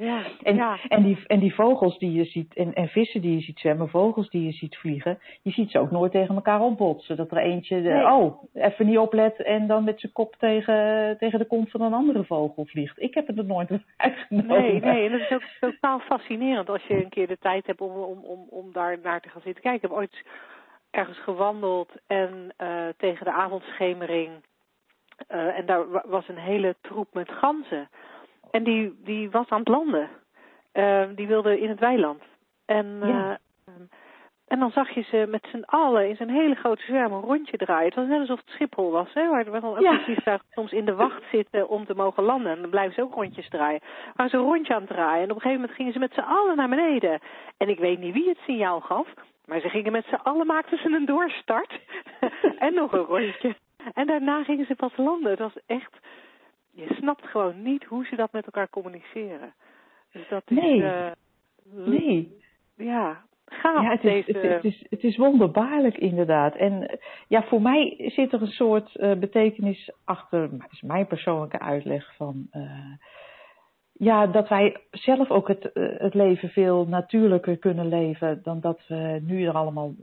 Ja, en, ja. en, die, en die vogels die je ziet, en, en vissen die je ziet zwemmen, vogels die je ziet vliegen, je ziet ze ook nooit tegen elkaar opbotsen. Dat er eentje, de, Nee. oh, even niet oplet en dan met zijn kop tegen, tegen de kont van een andere vogel vliegt. Ik heb het er nooit [laughs] uitgenomen. Nee, nee, en dat is ook totaal fascinerend als je een keer de tijd hebt om, om, om, om daar naar te gaan zitten kijken. Ik heb ooit ergens gewandeld en uh, tegen de avondschemering uh, en daar wa- was een hele troep met ganzen. En die, die was aan het landen. Uh, die wilde in het weiland. En, uh, Ja. en dan zag je ze met z'n allen in zo'n hele grote zwerm een rondje draaien. Het was net alsof het Schiphol was, hè, waar, waar dan Ja. soms in de wacht zitten om te mogen landen. En dan blijven ze ook rondjes draaien. Maar ze een rondje aan het draaien. En op een gegeven moment gingen ze met z'n allen naar beneden. En ik weet niet wie het signaal gaf. Maar ze gingen met z'n allen, maakten ze een doorstart. [laughs] en nog een rondje. En daarna gingen ze pas landen. Het was echt, je snapt gewoon niet hoe ze dat met elkaar communiceren. Dus dat is, Nee. eh, Nee. ja, gaaf Ja, het is, deze... het, is, het is wonderbaarlijk inderdaad. En eh, ja, voor mij zit er een soort eh, betekenis achter, is mijn persoonlijke uitleg van. ja, dat wij zelf ook het, het leven veel natuurlijker kunnen leven dan dat we nu er allemaal,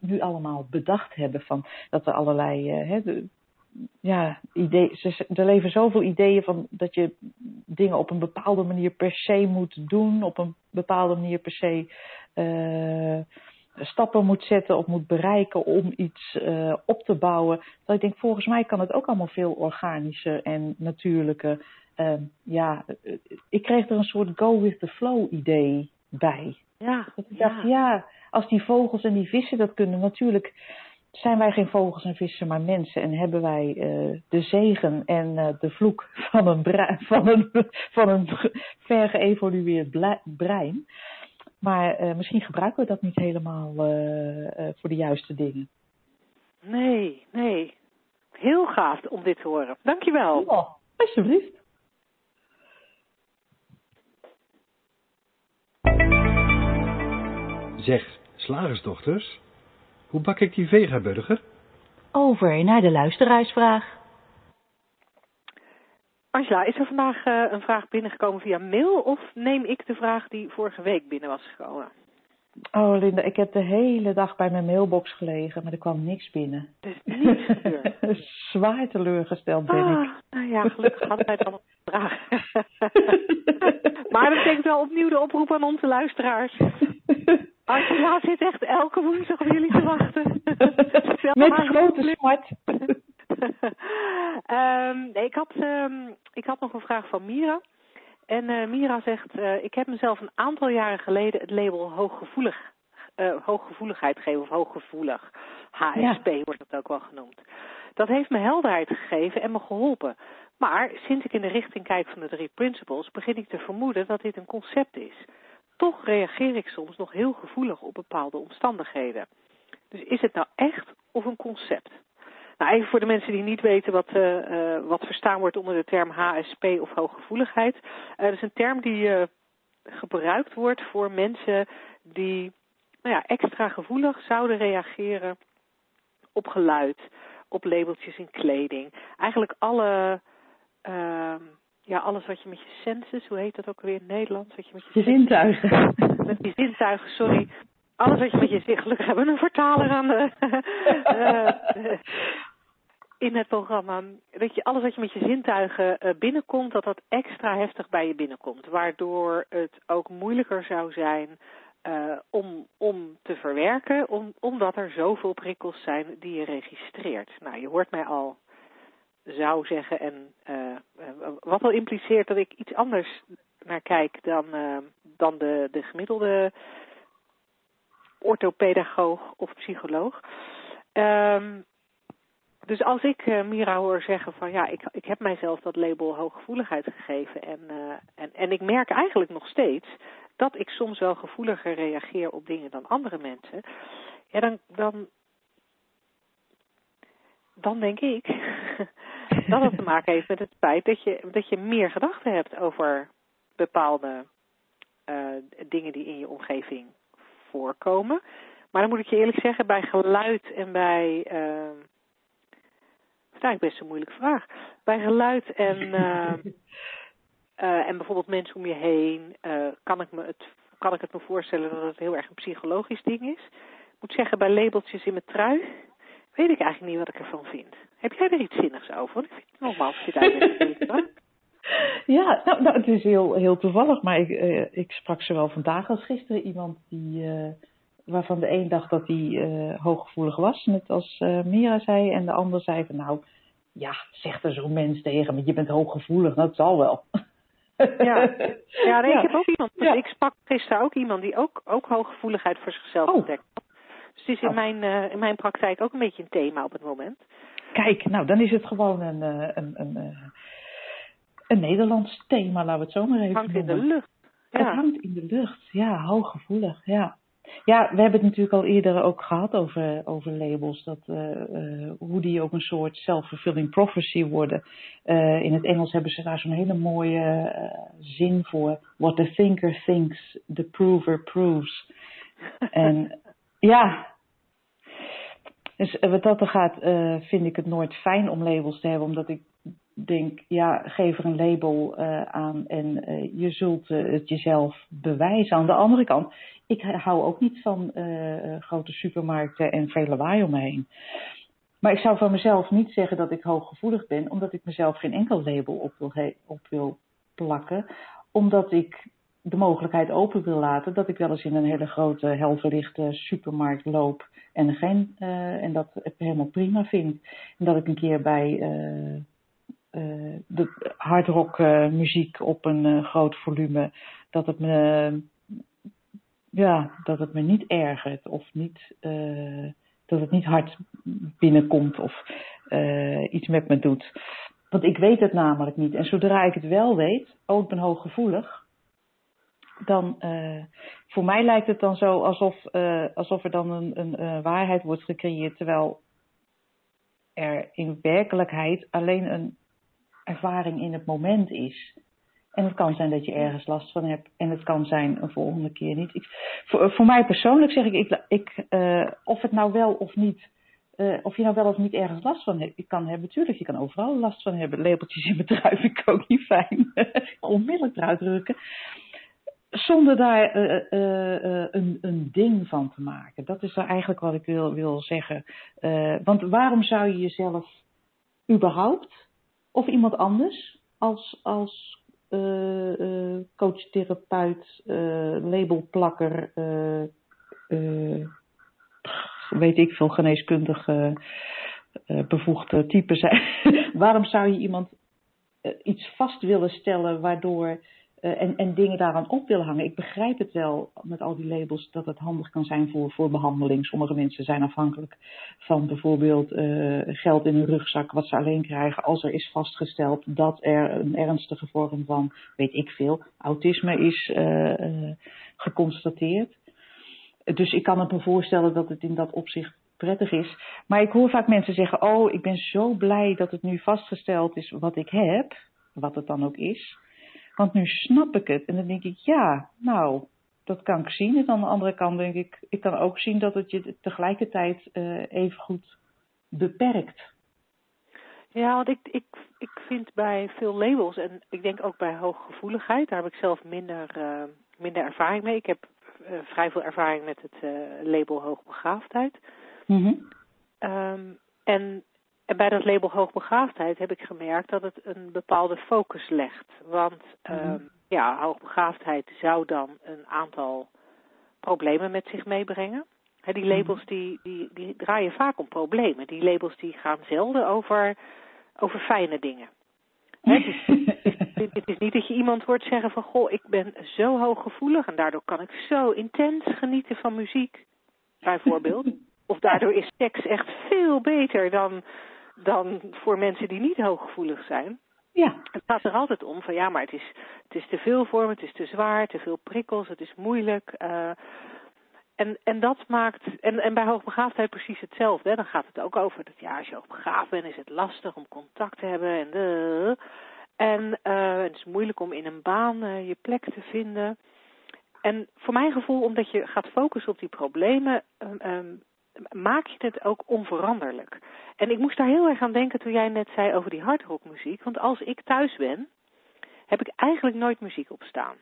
nu allemaal bedacht hebben. Van dat er allerlei hè, de- ja, idee, ze- er leven zoveel ideeën van dat je dingen op een bepaalde manier per se moet doen, op een bepaalde manier per se eh, stappen moet zetten of moet bereiken om iets eh, op te bouwen. Dat ik denk, volgens mij kan het ook allemaal veel organischer en natuurlijker. Eh, ja, ik kreeg er een soort go with the flow idee bij. ja, Dat ik ja. dacht, ja, als die vogels en die vissen dat kunnen, natuurlijk zijn wij geen vogels en vissen, maar mensen. En hebben wij eh, de zegen en eh, de vloek van een, van een, van een ver geëvolueerd blei- brein. Maar eh, misschien gebruiken we dat niet helemaal eh, eh, voor de juiste dingen. Nee, nee. Heel gaaf om dit te horen. Dankjewel. Oh, alsjeblieft. Zeg, slagersdochters, hoe bak ik die vegaburger? Over naar de luisteraarsvraag. Angela, is er vandaag eh, een vraag binnengekomen via mail of neem ik de vraag die vorige week binnen was gekomen? Oh Linda, ik heb de hele dag bij mijn mailbox gelegen, maar er kwam niks binnen. Is niets gebeurd. [laughs] Zwaar teleurgesteld ben ik. Ah, nou ja, gelukkig hadden wij dan een vraag. [laughs] maar dat betekent wel opnieuw de oproep aan onze luisteraars. Angela zit echt elke woensdag op jullie te wachten. [laughs] Met grote smart. Ehm, nee, ik, had, ehm, ik had nog een vraag van Mira. En eh, Mira zegt, eh, ik heb mezelf een aantal jaren geleden het label hooggevoelig, eh, hooggevoeligheid gegeven, of hooggevoelig. HSP wordt het ook wel genoemd. Dat heeft me helderheid gegeven en me geholpen. Maar sinds ik in de richting kijk van de drie principles, begin ik te vermoeden dat dit een concept is. Toch reageer ik soms nog heel gevoelig op bepaalde omstandigheden. Dus is het nou echt of een concept? Even voor de mensen die niet weten wat, uh, wat verstaan wordt onder de term HSP of hooggevoeligheid. dat is een term die gebruikt wordt voor mensen die nou ja, extra gevoelig zouden reageren op geluid, op labeltjes in kleding. Eigenlijk alle, ehm, ja, alles wat je met je senses, hoe heet dat ook weer in het Nederlands? Wat je met je, zintuigen. [laughs] Met die zintuigen, sorry. Alles wat je met je gelukkig hebben we een vertaler aan de, uh, [laughs] in het programma. Dat je alles wat je met je zintuigen uh, binnenkomt, dat dat extra heftig bij je binnenkomt. Waardoor het ook moeilijker zou zijn uh, om, om te verwerken, om, omdat er zoveel prikkels zijn die je registreert. Nou, je hoort mij al zou zeggen en uh, wat al impliceert dat ik iets anders naar kijk dan, dan de, de gemiddelde orthopedagoog of psycholoog. Um, dus als ik uh, Mira hoor zeggen van ja, ik, ik heb mijzelf dat label hooggevoeligheid gegeven en, uh, en, en ik merk eigenlijk nog steeds dat ik soms wel gevoeliger reageer op dingen dan andere mensen, ja, dan, dan, dan denk ik [laughs] dat het te maken heeft met het feit dat je, dat je meer gedachten hebt over bepaalde uh, dingen die in je omgeving voorkomen. Maar dan moet ik je eerlijk zeggen, bij geluid en bij. Is eigenlijk best een moeilijke vraag. Bij geluid en, uh, [laughs] uh, en bijvoorbeeld mensen om je heen, uh, kan, ik me het, kan ik het me voorstellen dat het heel erg een psychologisch ding is. Ik moet zeggen, bij labeltjes in mijn trui weet ik eigenlijk niet wat ik ervan vind. Heb jij er iets zinnigs over? Ik vind het nogmaals, je daar [laughs] Ja, nou, nou, het is heel, heel toevallig, maar ik, uh, ik sprak zowel vandaag als gisteren iemand die, waarvan de een dacht dat hij uh, hooggevoelig was, net als Mira zei, en de ander zei van nou, ja, zegt er zo'n mens tegen me, je bent hooggevoelig, dat zal wel. Ja, ja, [laughs] nee, ja. ik heb ook iemand, ja. ik sprak gisteren ook iemand die ook, ook hooggevoeligheid voor zichzelf Oh. ontdekt. Dus het is in, mijn, in mijn praktijk ook een beetje een thema op het moment. Kijk, nou, dan is het gewoon een, een, een, een Nederlands thema, laten we het zo maar even Het hangt in de noemen. lucht. Het hangt in de lucht, ja, hooggevoelig, ja. Ja, we hebben het natuurlijk al eerder ook gehad over, over labels, dat, uh, uh, hoe die ook een soort self-fulfilling prophecy worden. Uh, in het Engels hebben ze daar zo'n hele mooie zin voor. What the thinker thinks, the prover proves. en [laughs] ja, dus wat dat er gaat, vind ik het nooit fijn om labels te hebben, omdat ik denk, ja, geef er een label uh, aan en uh, je zult uh, het jezelf bewijzen. Aan de andere kant, ik hou ook niet van grote supermarkten en veel lawaai om me heen. Maar ik zou van mezelf niet zeggen dat ik hooggevoelig ben, omdat ik mezelf geen enkel label op wil, op wil plakken. Omdat ik de mogelijkheid open wil laten dat ik wel eens in een hele grote, helverlichte supermarkt loop en, geen, en dat helemaal prima vind. En dat ik een keer bij de hardrock uh, muziek op een uh, groot volume, dat het me, ja, dat het me niet ergert of niet, dat het niet hard binnenkomt of iets met me doet. Want ik weet het namelijk niet. En zodra ik het wel weet, oh ben hooggevoelig, dan voor mij lijkt het dan zo alsof, alsof er dan een, een waarheid wordt gecreëerd, terwijl er in werkelijkheid alleen een ervaring in het moment is. En het kan zijn dat je ergens last van hebt. En het kan zijn een volgende keer niet. Ik, voor, mij persoonlijk zeg ik, ik, ik uh, of het nou wel of niet, uh, of je nou wel of niet ergens last van hebt, kan hebben. Natuurlijk, je kan overal last van hebben. Lepeltjes in trui [laughs] vind ik ook niet fijn. [laughs] Onmiddellijk eruit drukken. Zonder daar uh, een, een ding van te maken. Dat is eigenlijk wat ik wil, wil zeggen. want waarom zou je jezelf überhaupt of iemand anders als, als uh, uh, coach, therapeut, uh, labelplakker, weet ik veel, geneeskundig bevoegde type zijn. [laughs] Waarom zou je iemand iets vast willen stellen waardoor uh, en, en dingen daaraan op willen hangen. Ik begrijp het wel met al die labels dat het handig kan zijn voor, behandeling. Sommige mensen zijn afhankelijk van bijvoorbeeld uh, geld in hun rugzak wat ze alleen krijgen als er is vastgesteld dat er een ernstige vorm van, weet ik veel, autisme is uh, geconstateerd. Dus ik kan het me voorstellen dat het in dat opzicht prettig is. Maar ik hoor vaak mensen zeggen, oh, ik ben zo blij dat het nu vastgesteld is wat ik heb, wat het dan ook is. Want nu snap ik het. En dan denk ik, ja, nou, dat kan ik zien. En aan de andere kant denk ik, ik kan ook zien dat het je tegelijkertijd uh, even goed beperkt. Ja, want ik, ik, ik vind bij veel labels en ik denk ook bij hooggevoeligheid, daar heb ik zelf minder, uh, minder ervaring mee. Ik heb uh, vrij veel ervaring met het label hoogbegaafdheid. Mm um, en, en bij dat label hoogbegaafdheid heb ik gemerkt dat het een bepaalde focus legt. Want mm -hmm. ja, hoogbegaafdheid zou dan een aantal problemen met zich meebrengen. He, die labels die, die, die draaien vaak om problemen. Die labels die gaan zelden over, over fijne dingen. He, het, het, is niet dat je iemand hoort zeggen van goh, ik ben zo hooggevoelig en daardoor kan ik zo intens genieten van muziek, bijvoorbeeld. [laughs] Of daardoor is seks echt veel beter dan, dan voor mensen die niet hooggevoelig zijn. Ja. Het gaat er altijd om van ja, maar het is, het is te veel voor me, het is te zwaar, te veel prikkels, het is moeilijk. Uh, en, en dat maakt, en, en bij hoogbegaafdheid precies hetzelfde. Hè? Dan gaat het ook over dat ja, als je hoogbegaafd bent, is het lastig om contact te hebben. En, de, en uh, het is moeilijk om in een baan uh, je plek te vinden. En voor mijn gevoel, omdat je gaat focussen op die problemen, um, um, maak je het ook onveranderlijk. En ik moest daar heel erg aan denken toen jij net zei over die hardrockmuziek. Want als ik thuis ben, heb ik eigenlijk nooit muziek op staan.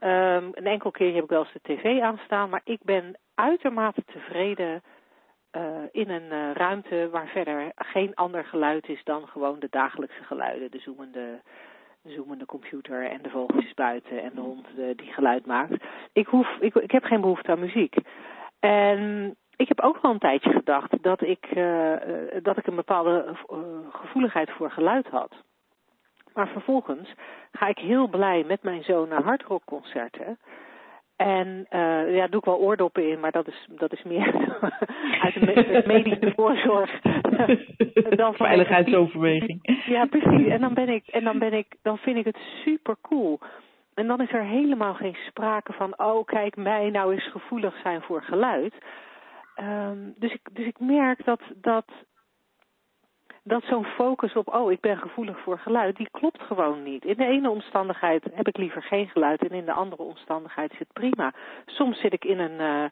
Um, een enkel keer heb ik wel eens de tv aanstaan, maar ik ben uitermate tevreden uh, in een uh, ruimte waar verder geen ander geluid is dan gewoon de dagelijkse geluiden. De zoemende, de zoemende computer en de vogeltjes buiten en de hond uh, die geluid maakt. Ik, hoef, ik, ik heb geen behoefte aan muziek. En ik heb ook wel een tijdje gedacht dat ik, dat ik een bepaalde gevoeligheid voor geluid had. Maar vervolgens ga ik heel blij met mijn zoon naar hardrockconcerten. En uh, ja, doe ik wel oordoppen in, maar dat is, dat is meer [laughs] uit de medische voorzorg. [laughs] dan Veiligheidsoverweging. [laughs] Ja, precies. En dan ben ik, en dan ben ik, dan vind ik het super cool. En dan is er helemaal geen sprake van, oh kijk mij nou eens gevoelig zijn voor geluid. Um, dus, ik, dus ik merk dat, dat dat zo'n focus op, oh, ik ben gevoelig voor geluid, die klopt gewoon niet. In de ene omstandigheid heb ik liever geen geluid en in de andere omstandigheid het prima. Soms zit ik in een, uh,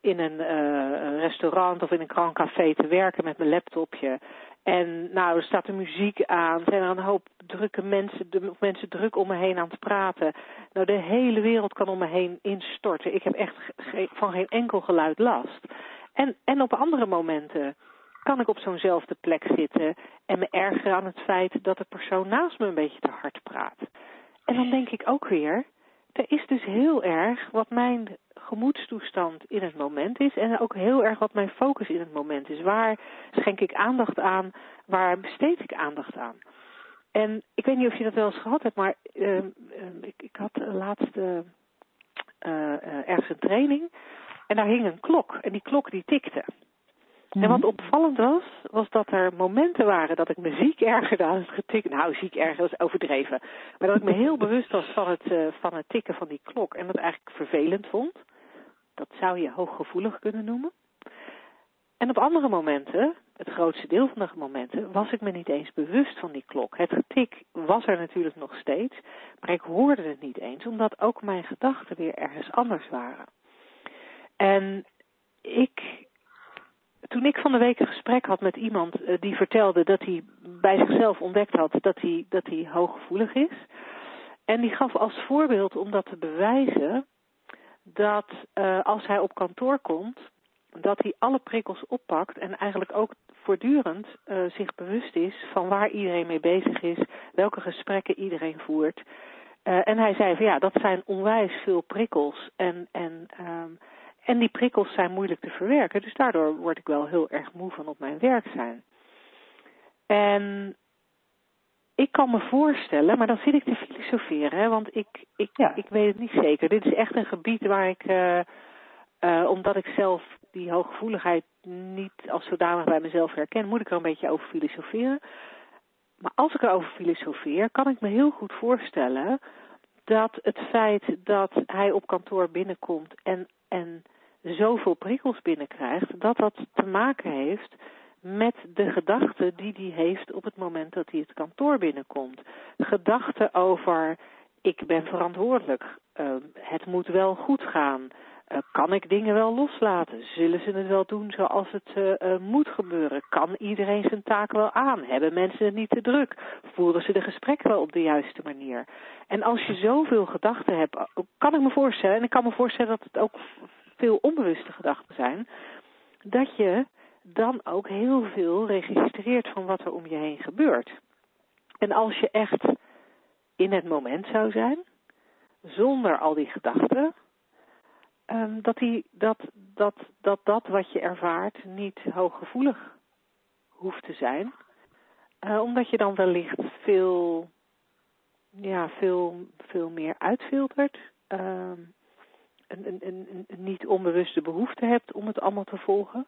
in een uh, restaurant of in een grand café te werken met mijn laptopje. En nou, er staat de muziek aan, zijn er een hoop drukke mensen, de mensen druk om me heen aan het praten. Nou, de hele wereld kan om me heen instorten. Ik heb echt van geen enkel geluid last. En, en op andere momenten kan ik op zo'nzelfde plek zitten en me ergeren aan het feit dat de persoon naast me een beetje te hard praat. En dan denk ik ook weer, er is dus heel erg wat mijn gemoedstoestand in het moment is en ook heel erg wat mijn focus in het moment is. Waar schenk ik aandacht aan, waar besteed ik aandacht aan? En ik weet niet of je dat wel eens gehad hebt, maar uh, uh, ik, ik, had laatst uh, ergens een training en daar hing een klok en die klok die tikte. En wat mhm. opvallend was, was dat er momenten waren dat ik me ziek ergerde aan het getikken. Nou, ziek erger is overdreven. Maar dat ik me heel [laughs] bewust was van het, uh, van het tikken van die klok. En dat eigenlijk vervelend vond. Dat zou je hooggevoelig kunnen noemen. En op andere momenten, het grootste deel van de momenten, was ik me niet eens bewust van die klok. Het getik was er natuurlijk nog steeds, maar ik hoorde het niet eens, omdat ook mijn gedachten weer ergens anders waren. En ik toen ik van de week een gesprek had met iemand uh, die vertelde dat hij bij zichzelf ontdekt had dat hij, dat hij hooggevoelig is. En die gaf als voorbeeld om dat te bewijzen dat uh, als hij op kantoor komt, dat hij alle prikkels oppakt en eigenlijk ook voortdurend uh, zich bewust is van waar iedereen mee bezig is, welke gesprekken iedereen voert. en hij zei van ja, dat zijn onwijs veel prikkels en, en um, en die prikkels zijn moeilijk te verwerken, dus daardoor word ik wel heel erg moe van op mijn werk zijn. En ik kan me voorstellen, maar dan zit ik te filosoferen, hè, want ik, ik, ja. ik weet het niet zeker. Dit is echt een gebied waar ik, uh, uh, omdat ik zelf die hooggevoeligheid niet als zodanig bij mezelf herken, moet ik er een beetje over filosoferen. Maar als ik erover filosofeer, kan ik me heel goed voorstellen dat het feit dat hij op kantoor binnenkomt en, en zoveel prikkels binnenkrijgt, dat dat te maken heeft met de gedachten die hij heeft op het moment dat hij het kantoor binnenkomt. Gedachten over ik ben verantwoordelijk, uh, het moet wel goed gaan, uh, kan ik dingen wel loslaten? Zullen ze het wel doen zoals het uh, moet gebeuren? Kan iedereen zijn taak wel aan? Hebben mensen het niet te druk? Voeren ze de gesprekken wel op de juiste manier? En als je zoveel gedachten hebt, kan ik me voorstellen, en ik kan me voorstellen dat het ook veel onbewuste gedachten zijn, dat je dan ook heel veel registreert van wat er om je heen gebeurt. En als je echt in het moment zou zijn, zonder al die gedachten, um, dat, die, dat, dat, dat dat wat je ervaart niet hooggevoelig hoeft te zijn. Uh, omdat je dan wellicht veel, ja, veel, veel meer uitfiltert. Um, een, een, een, een niet onbewuste behoefte hebt om het allemaal te volgen.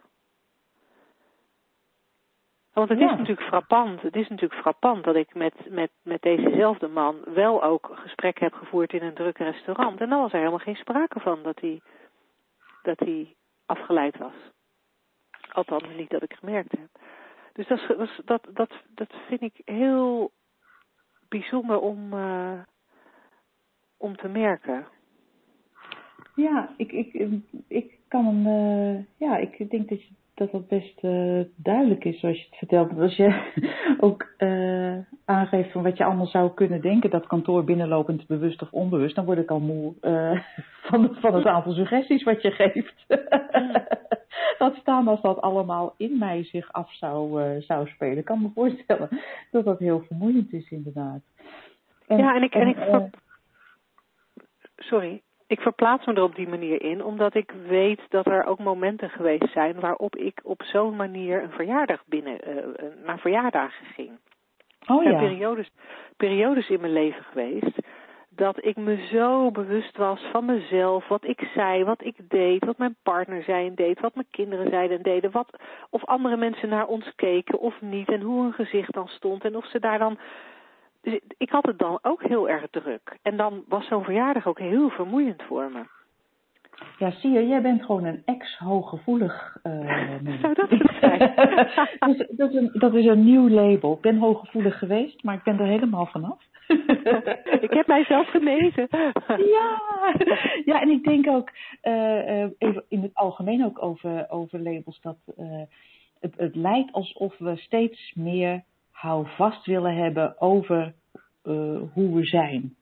Want het is natuurlijk frappant. Het is natuurlijk frappant dat ik met, met, met dezezelfde man wel ook gesprek heb gevoerd in een druk restaurant. En dan was er helemaal geen sprake van dat hij, dat hij afgeleid was. Althans, niet dat ik gemerkt heb. Dus dat, dat, dat, dat, dat vind ik heel bijzonder om, uh, om te merken. Ja, ik, ik, ik kan hem, uh, ja, ik denk dat je dat dat best uh, duidelijk is zoals je het vertelt. Als je [laughs] ook uh, aangeeft van wat je allemaal zou kunnen denken, dat kantoor binnenlopend bewust of onbewust, dan word ik al moe [laughs] van, van het aantal suggesties wat je geeft. [laughs] dat staan als dat allemaal in mij zich af zou, zou spelen. Ik kan me voorstellen dat dat heel vermoeiend is inderdaad. En, ja, en ik, en, en ik sorry, ik verplaats me er op die manier in, omdat ik weet dat er ook momenten geweest zijn waarop ik op zo'n manier een verjaardag binnen, uh, naar verjaardagen ging. Oh ja. Er zijn periodes, periodes in mijn leven geweest dat ik me zo bewust was van mezelf, wat ik zei, wat ik deed, wat mijn partner zei en deed, wat mijn kinderen zeiden en deden, wat, of andere mensen naar ons keken of niet en hoe hun gezicht dan stond en of ze daar dan dus ik had het dan ook heel erg druk. En dan was zo'n verjaardag ook heel vermoeiend voor me. Ja, zie je, jij bent gewoon een ex-hooggevoelig [laughs] uh, Zou dat het zijn? [laughs] dus, dat, is een, dat is een nieuw label. Ik ben hooggevoelig geweest, maar ik ben er helemaal vanaf. [laughs] ik heb mijzelf genezen. ja, ja, en ik denk ook uh, even in het algemeen ook over, over labels dat uh, het, het lijkt alsof we steeds meer hou vast willen hebben over uh, hoe we zijn.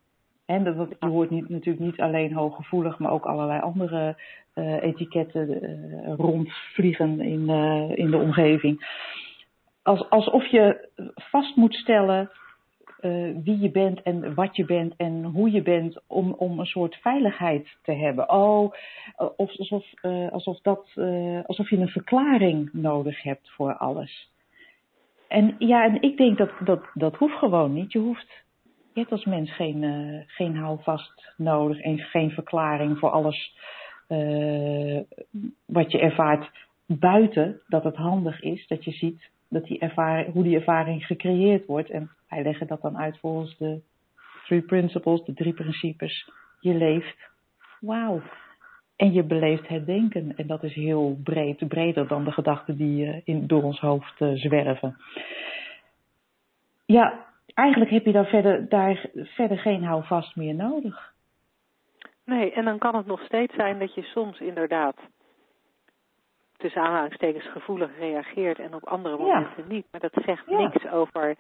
En dat, je hoort niet, natuurlijk niet alleen hooggevoelig, maar ook allerlei andere uh, etiketten uh, rondvliegen in, in de omgeving. Als, alsof je vast moet stellen wie je bent en wat je bent en hoe je bent om, om een soort veiligheid te hebben. Oh, of, alsof, alsof, dat, alsof je een verklaring nodig hebt voor alles. En ja, en ik denk dat dat, dat hoeft gewoon niet. Je hoeft, je hebt als mens geen, uh, geen houvast nodig en geen verklaring voor alles uh, wat je ervaart buiten dat het handig is dat je ziet dat die ervaring, hoe die ervaring gecreëerd wordt. En wij leggen dat dan uit volgens de three principles, de drie principes. Je leeft. Wauw. En je beleeft het denken. En dat is heel breed, breder dan de gedachten die uh, in, door ons hoofd uh, zwerven. Ja, eigenlijk heb je daar verder, daar verder geen houvast meer nodig. Nee, en dan kan het nog steeds zijn dat je soms inderdaad tussen aanhalingstekens gevoelig reageert en op andere momenten ja. niet. Maar dat zegt ja. niks over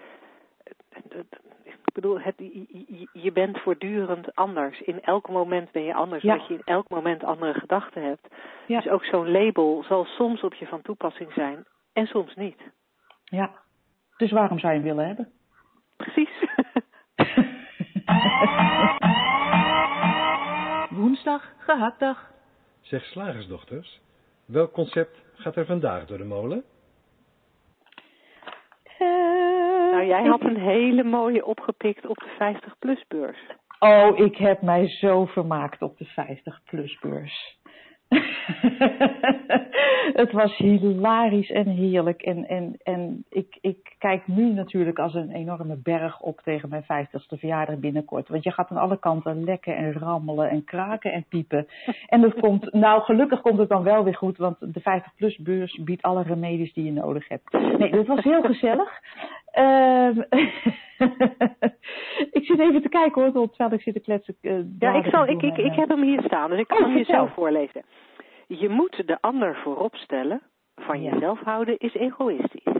bedoel, het, je, je, bent voortdurend anders. In elk moment ben je anders, ja. omdat je in elk moment andere gedachten hebt. Ja. Dus ook zo'n label zal soms op je van toepassing zijn en soms niet. Ja, dus waarom zou je hem willen hebben? Precies. [laughs] Woensdag, gehaktdag. Zeg slagersdochters, welk concept gaat er vandaag door de molen? Nou, jij had een hele mooie opgepikt op de 50-plus beurs. Oh, ik heb mij zo vermaakt op de 50-plus beurs. [laughs] het was hilarisch en heerlijk. En, en, en ik, ik kijk nu natuurlijk als een enorme berg op tegen mijn vijftigste verjaardag binnenkort. Want je gaat aan alle kanten lekken en rammelen en kraken en piepen. En dat komt, [laughs] nou gelukkig komt het dan wel weer goed, want de 50-plus beurs biedt alle remedies die je nodig hebt. Nee, dat was heel gezellig. [laughs] Ehm [laughs] ik zit even te kijken hoor, terwijl ik zit te kletsen. Uh, ja, ik, zal, ik, ik, ik heb hem hier staan, dus ik kan Oh, hem jezelf voorlezen. Je moet de ander voorop stellen. Van Ja. jezelf houden is egoïstisch.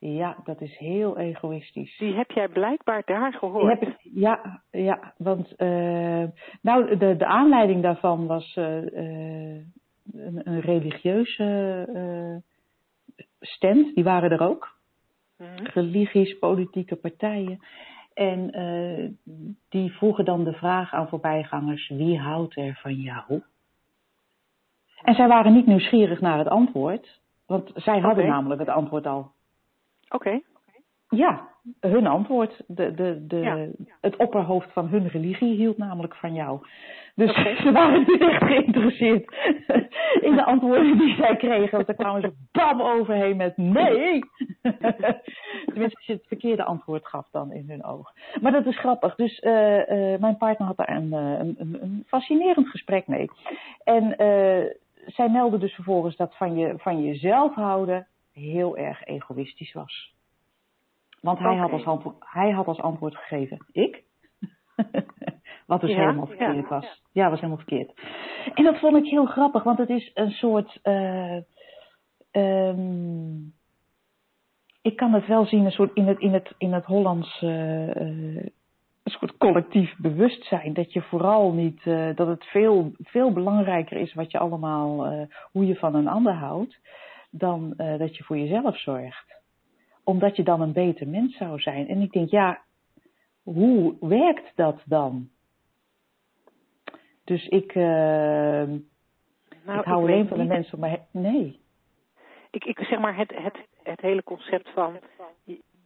Ja, dat is heel egoïstisch. Die heb jij blijkbaar daar gehoord. heb ik, ja, ja, want eh, nou, de, de aanleiding daarvan was eh, eh, een, een religieuze eh stand, die waren er ook. Mhm. Religies, politieke partijen. En eh, die vroegen dan de vraag aan voorbijgangers, wie houdt er van jou? En zij waren niet nieuwsgierig naar het antwoord, want zij hadden namelijk het antwoord al. Oké. Ja, hun antwoord. De, de, de, Ja. Het opperhoofd van hun religie hield namelijk van jou. Dus [laughs] ze waren niet echt geïnteresseerd in de antwoorden die zij kregen. Want daar kwamen ze bam overheen met nee. [laughs] Tenminste, als je het verkeerde antwoord gaf dan in hun ogen. Maar dat is grappig. Dus eh, eh, mijn partner had daar een, eh, een, een, een fascinerend gesprek mee. En zij meldde dus vervolgens dat van, je, van jezelf houden heel erg egoïstisch was. Want hij, had als antwoord, hij had als antwoord gegeven, ik? [laughs] Wat dus Ja, helemaal verkeerd ja. was. Ja, was helemaal verkeerd. En dat vond ik heel grappig, want het is een soort. eh, ehm, ik kan het wel zien een soort in het, in het, in het Hollands. eh, eh, een soort collectief bewustzijn. Dat je vooral niet. dat het veel, veel belangrijker is wat je allemaal. hoe je van een ander houdt. dan dat je voor jezelf zorgt omdat je dan een beter mens zou zijn. En ik denk, ja, hoe werkt dat dan? Dus ik, Nou, ik hou alleen van de niet. mensen om me heen. Nee. Ik, ik zeg maar het, het, het hele concept van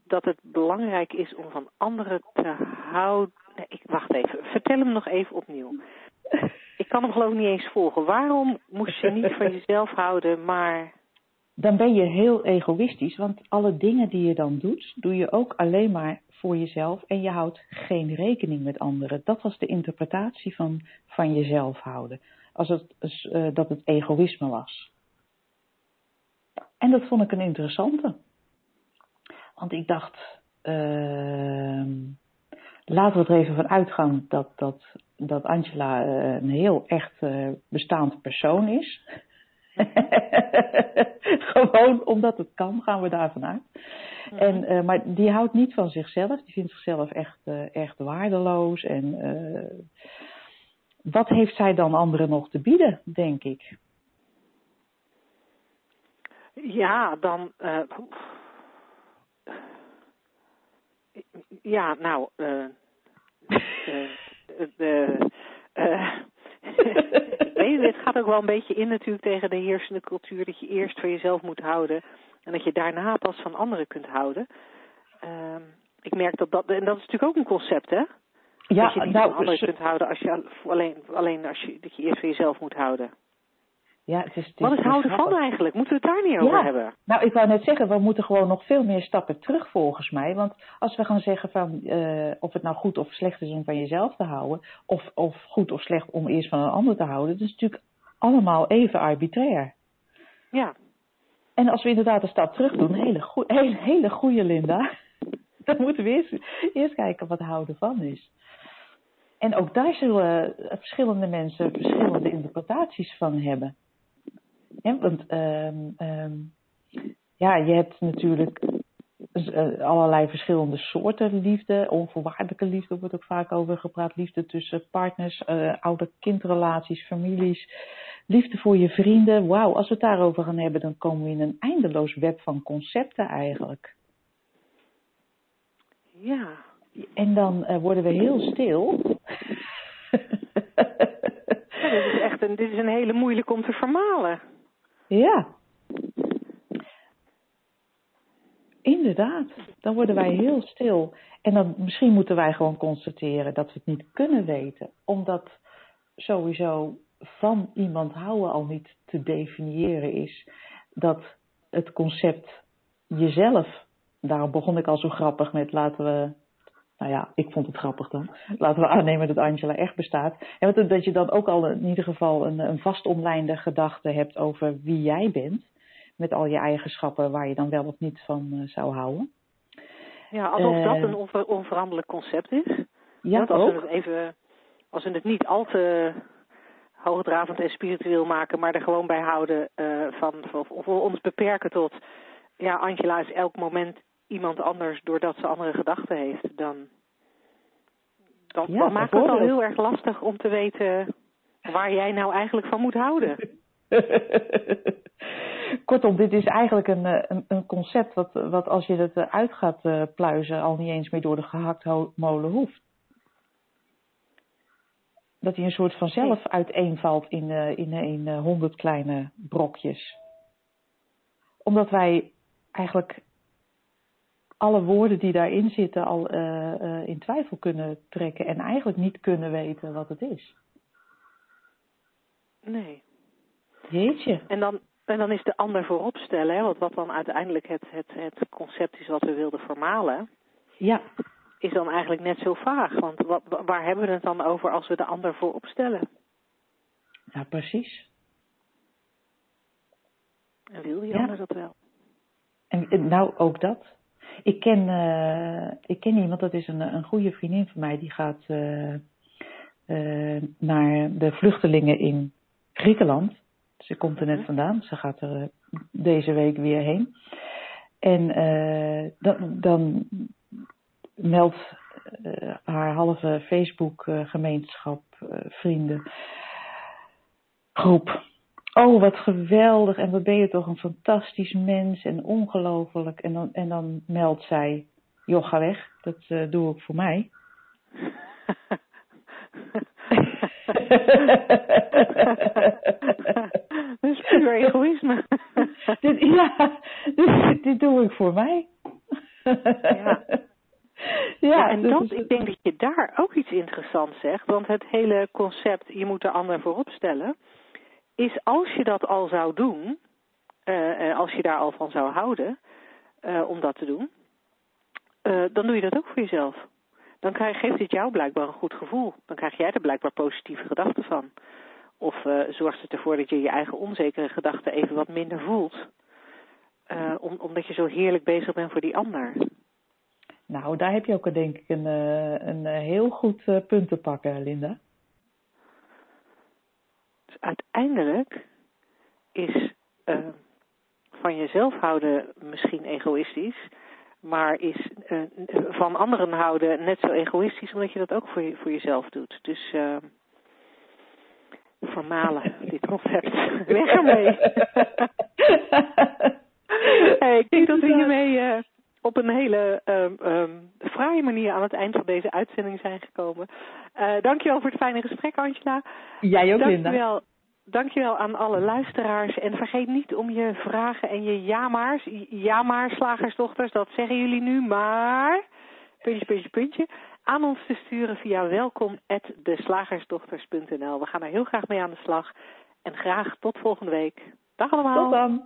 dat het belangrijk is om van anderen te houden. Nee, ik, wacht even, vertel hem nog even opnieuw. Ik kan hem geloof ik niet eens volgen. Waarom moest je niet van jezelf houden, maar. Dan ben je heel egoïstisch, want alle dingen die je dan doet, doe je ook alleen maar voor jezelf en je houdt geen rekening met anderen. Dat was de interpretatie van, van jezelf houden. Als het, eh, dat het egoïsme was. En dat vond ik een interessante. Want ik dacht, ehm, laten we er even van uitgaan dat, dat, dat Angela eh, een heel echt eh, bestaand persoon is. [laughs] Gewoon omdat het kan, gaan we daarvan uit. En, eh, maar die houdt niet van zichzelf. Die vindt zichzelf echt, eh, echt waardeloos. En eh, wat heeft zij dan anderen nog te bieden, denk ik? Ja, dan. ja, nou. eh [laughs] weet het, gaat ook wel een beetje in natuurlijk tegen de heersende cultuur dat je eerst voor jezelf moet houden en dat je daarna pas van anderen kunt houden. Ehm, ik merk dat dat, en dat is natuurlijk ook een concept, hè? Ja, dat je niet nou, van anderen kunt houden als je al- alleen, alleen als je, dat je eerst voor jezelf moet houden. Ja, het is, het Wat is houden van eigenlijk? Moeten we het daar niet over Ja. hebben? Nou, ik wou net zeggen, we moeten gewoon nog veel meer stappen terug volgens mij. Want als we gaan zeggen van eh, of het nou goed of slecht is om van jezelf te houden, of, of goed of slecht om eerst van een ander te houden, dat is natuurlijk allemaal even arbitrair. Ja. En als we inderdaad een stap terug doen, hele, goe- hele, hele goede Linda, [laughs] dan moeten we eerst, eerst kijken wat houden van is. En ook daar zullen verschillende mensen verschillende interpretaties van hebben. Want ehm, ehm, ja, je hebt natuurlijk eh, allerlei verschillende soorten liefde. Onvoorwaardelijke liefde wordt ook vaak over gepraat. Liefde tussen partners, eh ouder-kindrelaties, families. Liefde voor je vrienden. Wauw, als we het daarover gaan hebben, dan komen we in een eindeloos web van concepten eigenlijk. Ja. En dan eh, worden we heel stil. Ja, dit is echt een, dit is een hele moeilijk om te vermalen. Ja. Inderdaad, dan worden wij heel stil. En dan misschien moeten wij gewoon constateren dat we het niet kunnen weten. Omdat sowieso van iemand houden al niet te definiëren is. Dat het concept jezelf, daarom begon ik al zo grappig met laten we, nou ja, ik vond het grappig dan, laten we aannemen dat Angela echt bestaat. En dat je dan ook al in ieder geval een, een vastomlijnde gedachte hebt over wie jij bent, met al je eigenschappen waar je dan wel of niet van uh, zou houden. Ja, alsof uh, dat een onver, onveranderlijk concept is. Ja, Want als ook. we het even, als we het niet al te hoogdravend en spiritueel maken, maar er gewoon bij houden uh, van, of, of ons beperken tot, ja, Angela is elk moment iemand anders doordat ze andere gedachten heeft, dan, dan, Ja, dan maakt het al heel erg lastig om te weten waar jij nou eigenlijk van moet houden. [laughs] Kortom, dit is eigenlijk een, eh, een, een concept wat, wat als je het uit gaat uh, pluizen al niet eens meer door de gehaktmolen hoeft. Dat hij een soort van zelf uiteenvalt in, in, in honderd kleine brokjes. Omdat wij eigenlijk alle woorden die daarin zitten al in twijfel kunnen trekken en eigenlijk niet kunnen weten wat het is. Nee. Jeetje. En dan, en dan is de ander voorop stellen, hè, want wat dan uiteindelijk het, het, het concept is wat we wilden vermalen, Ja, is dan eigenlijk net zo vaag. Want wat, waar hebben we het dan over als we de ander voorop stellen? ja precies. En wil die Ja. ander dat wel? En nou, ook dat. Ik ken, eh, ik ken iemand, dat is een, een goede vriendin van mij, die gaat eh, eh, naar de vluchtelingen in Griekenland. Ze komt er net Mhm. vandaan, ze gaat er deze week weer heen. En dan, dan meldt haar halve Facebook-gemeenschap, vrienden, groep. Oh, wat geweldig en wat ben je toch een fantastisch mens en ongelooflijk. En dan, en dan meldt zij, joh, ga weg, dat eh, doe ik voor mij. [laughs] Dat is puur egoïsme. [laughs] dit, ja, dit, dit doe ik voor mij. Ja. [laughs] Ja, en dus dat, ik denk dat je daar ook iets interessants zegt. Want het hele concept, je moet de ander voorop stellen, is als je dat al zou doen, eh, als je daar al van zou houden, eh, om dat te doen, dan doe je dat ook voor jezelf. Dan krijg, geeft het jou blijkbaar een goed gevoel. Dan krijg jij er blijkbaar positieve gedachten van. Of zorgt het ervoor dat je je eigen onzekere gedachten even wat minder voelt. Om, omdat je zo heerlijk bezig bent voor die ander. Nou, daar heb je ook denk ik een, een heel goed punt te pakken, Linda. Uiteindelijk is eh, van jezelf houden misschien egoïstisch, maar is eh, van anderen houden net zo egoïstisch, omdat je dat ook voor, je, voor jezelf doet. Dus eh vermalen dit concept. Weg ermee. [laughs] hey, ik denk dat we hiermee eh, op een hele um, um, fraaie manier aan het eind van deze uitzending zijn gekomen. Uh, dankjewel voor het fijne gesprek, Angela. Jij ook, Linda. Dankjewel, dankjewel aan alle luisteraars. En vergeet niet om je vragen en je ja-maars, ja-maar slagersdochters, dat zeggen jullie nu, maar, puntje, puntje, puntje, aan ons te sturen via welkom@deslagersdochters.nl. We gaan er heel graag mee aan de slag. En graag tot volgende week. Dag allemaal. Tot dan.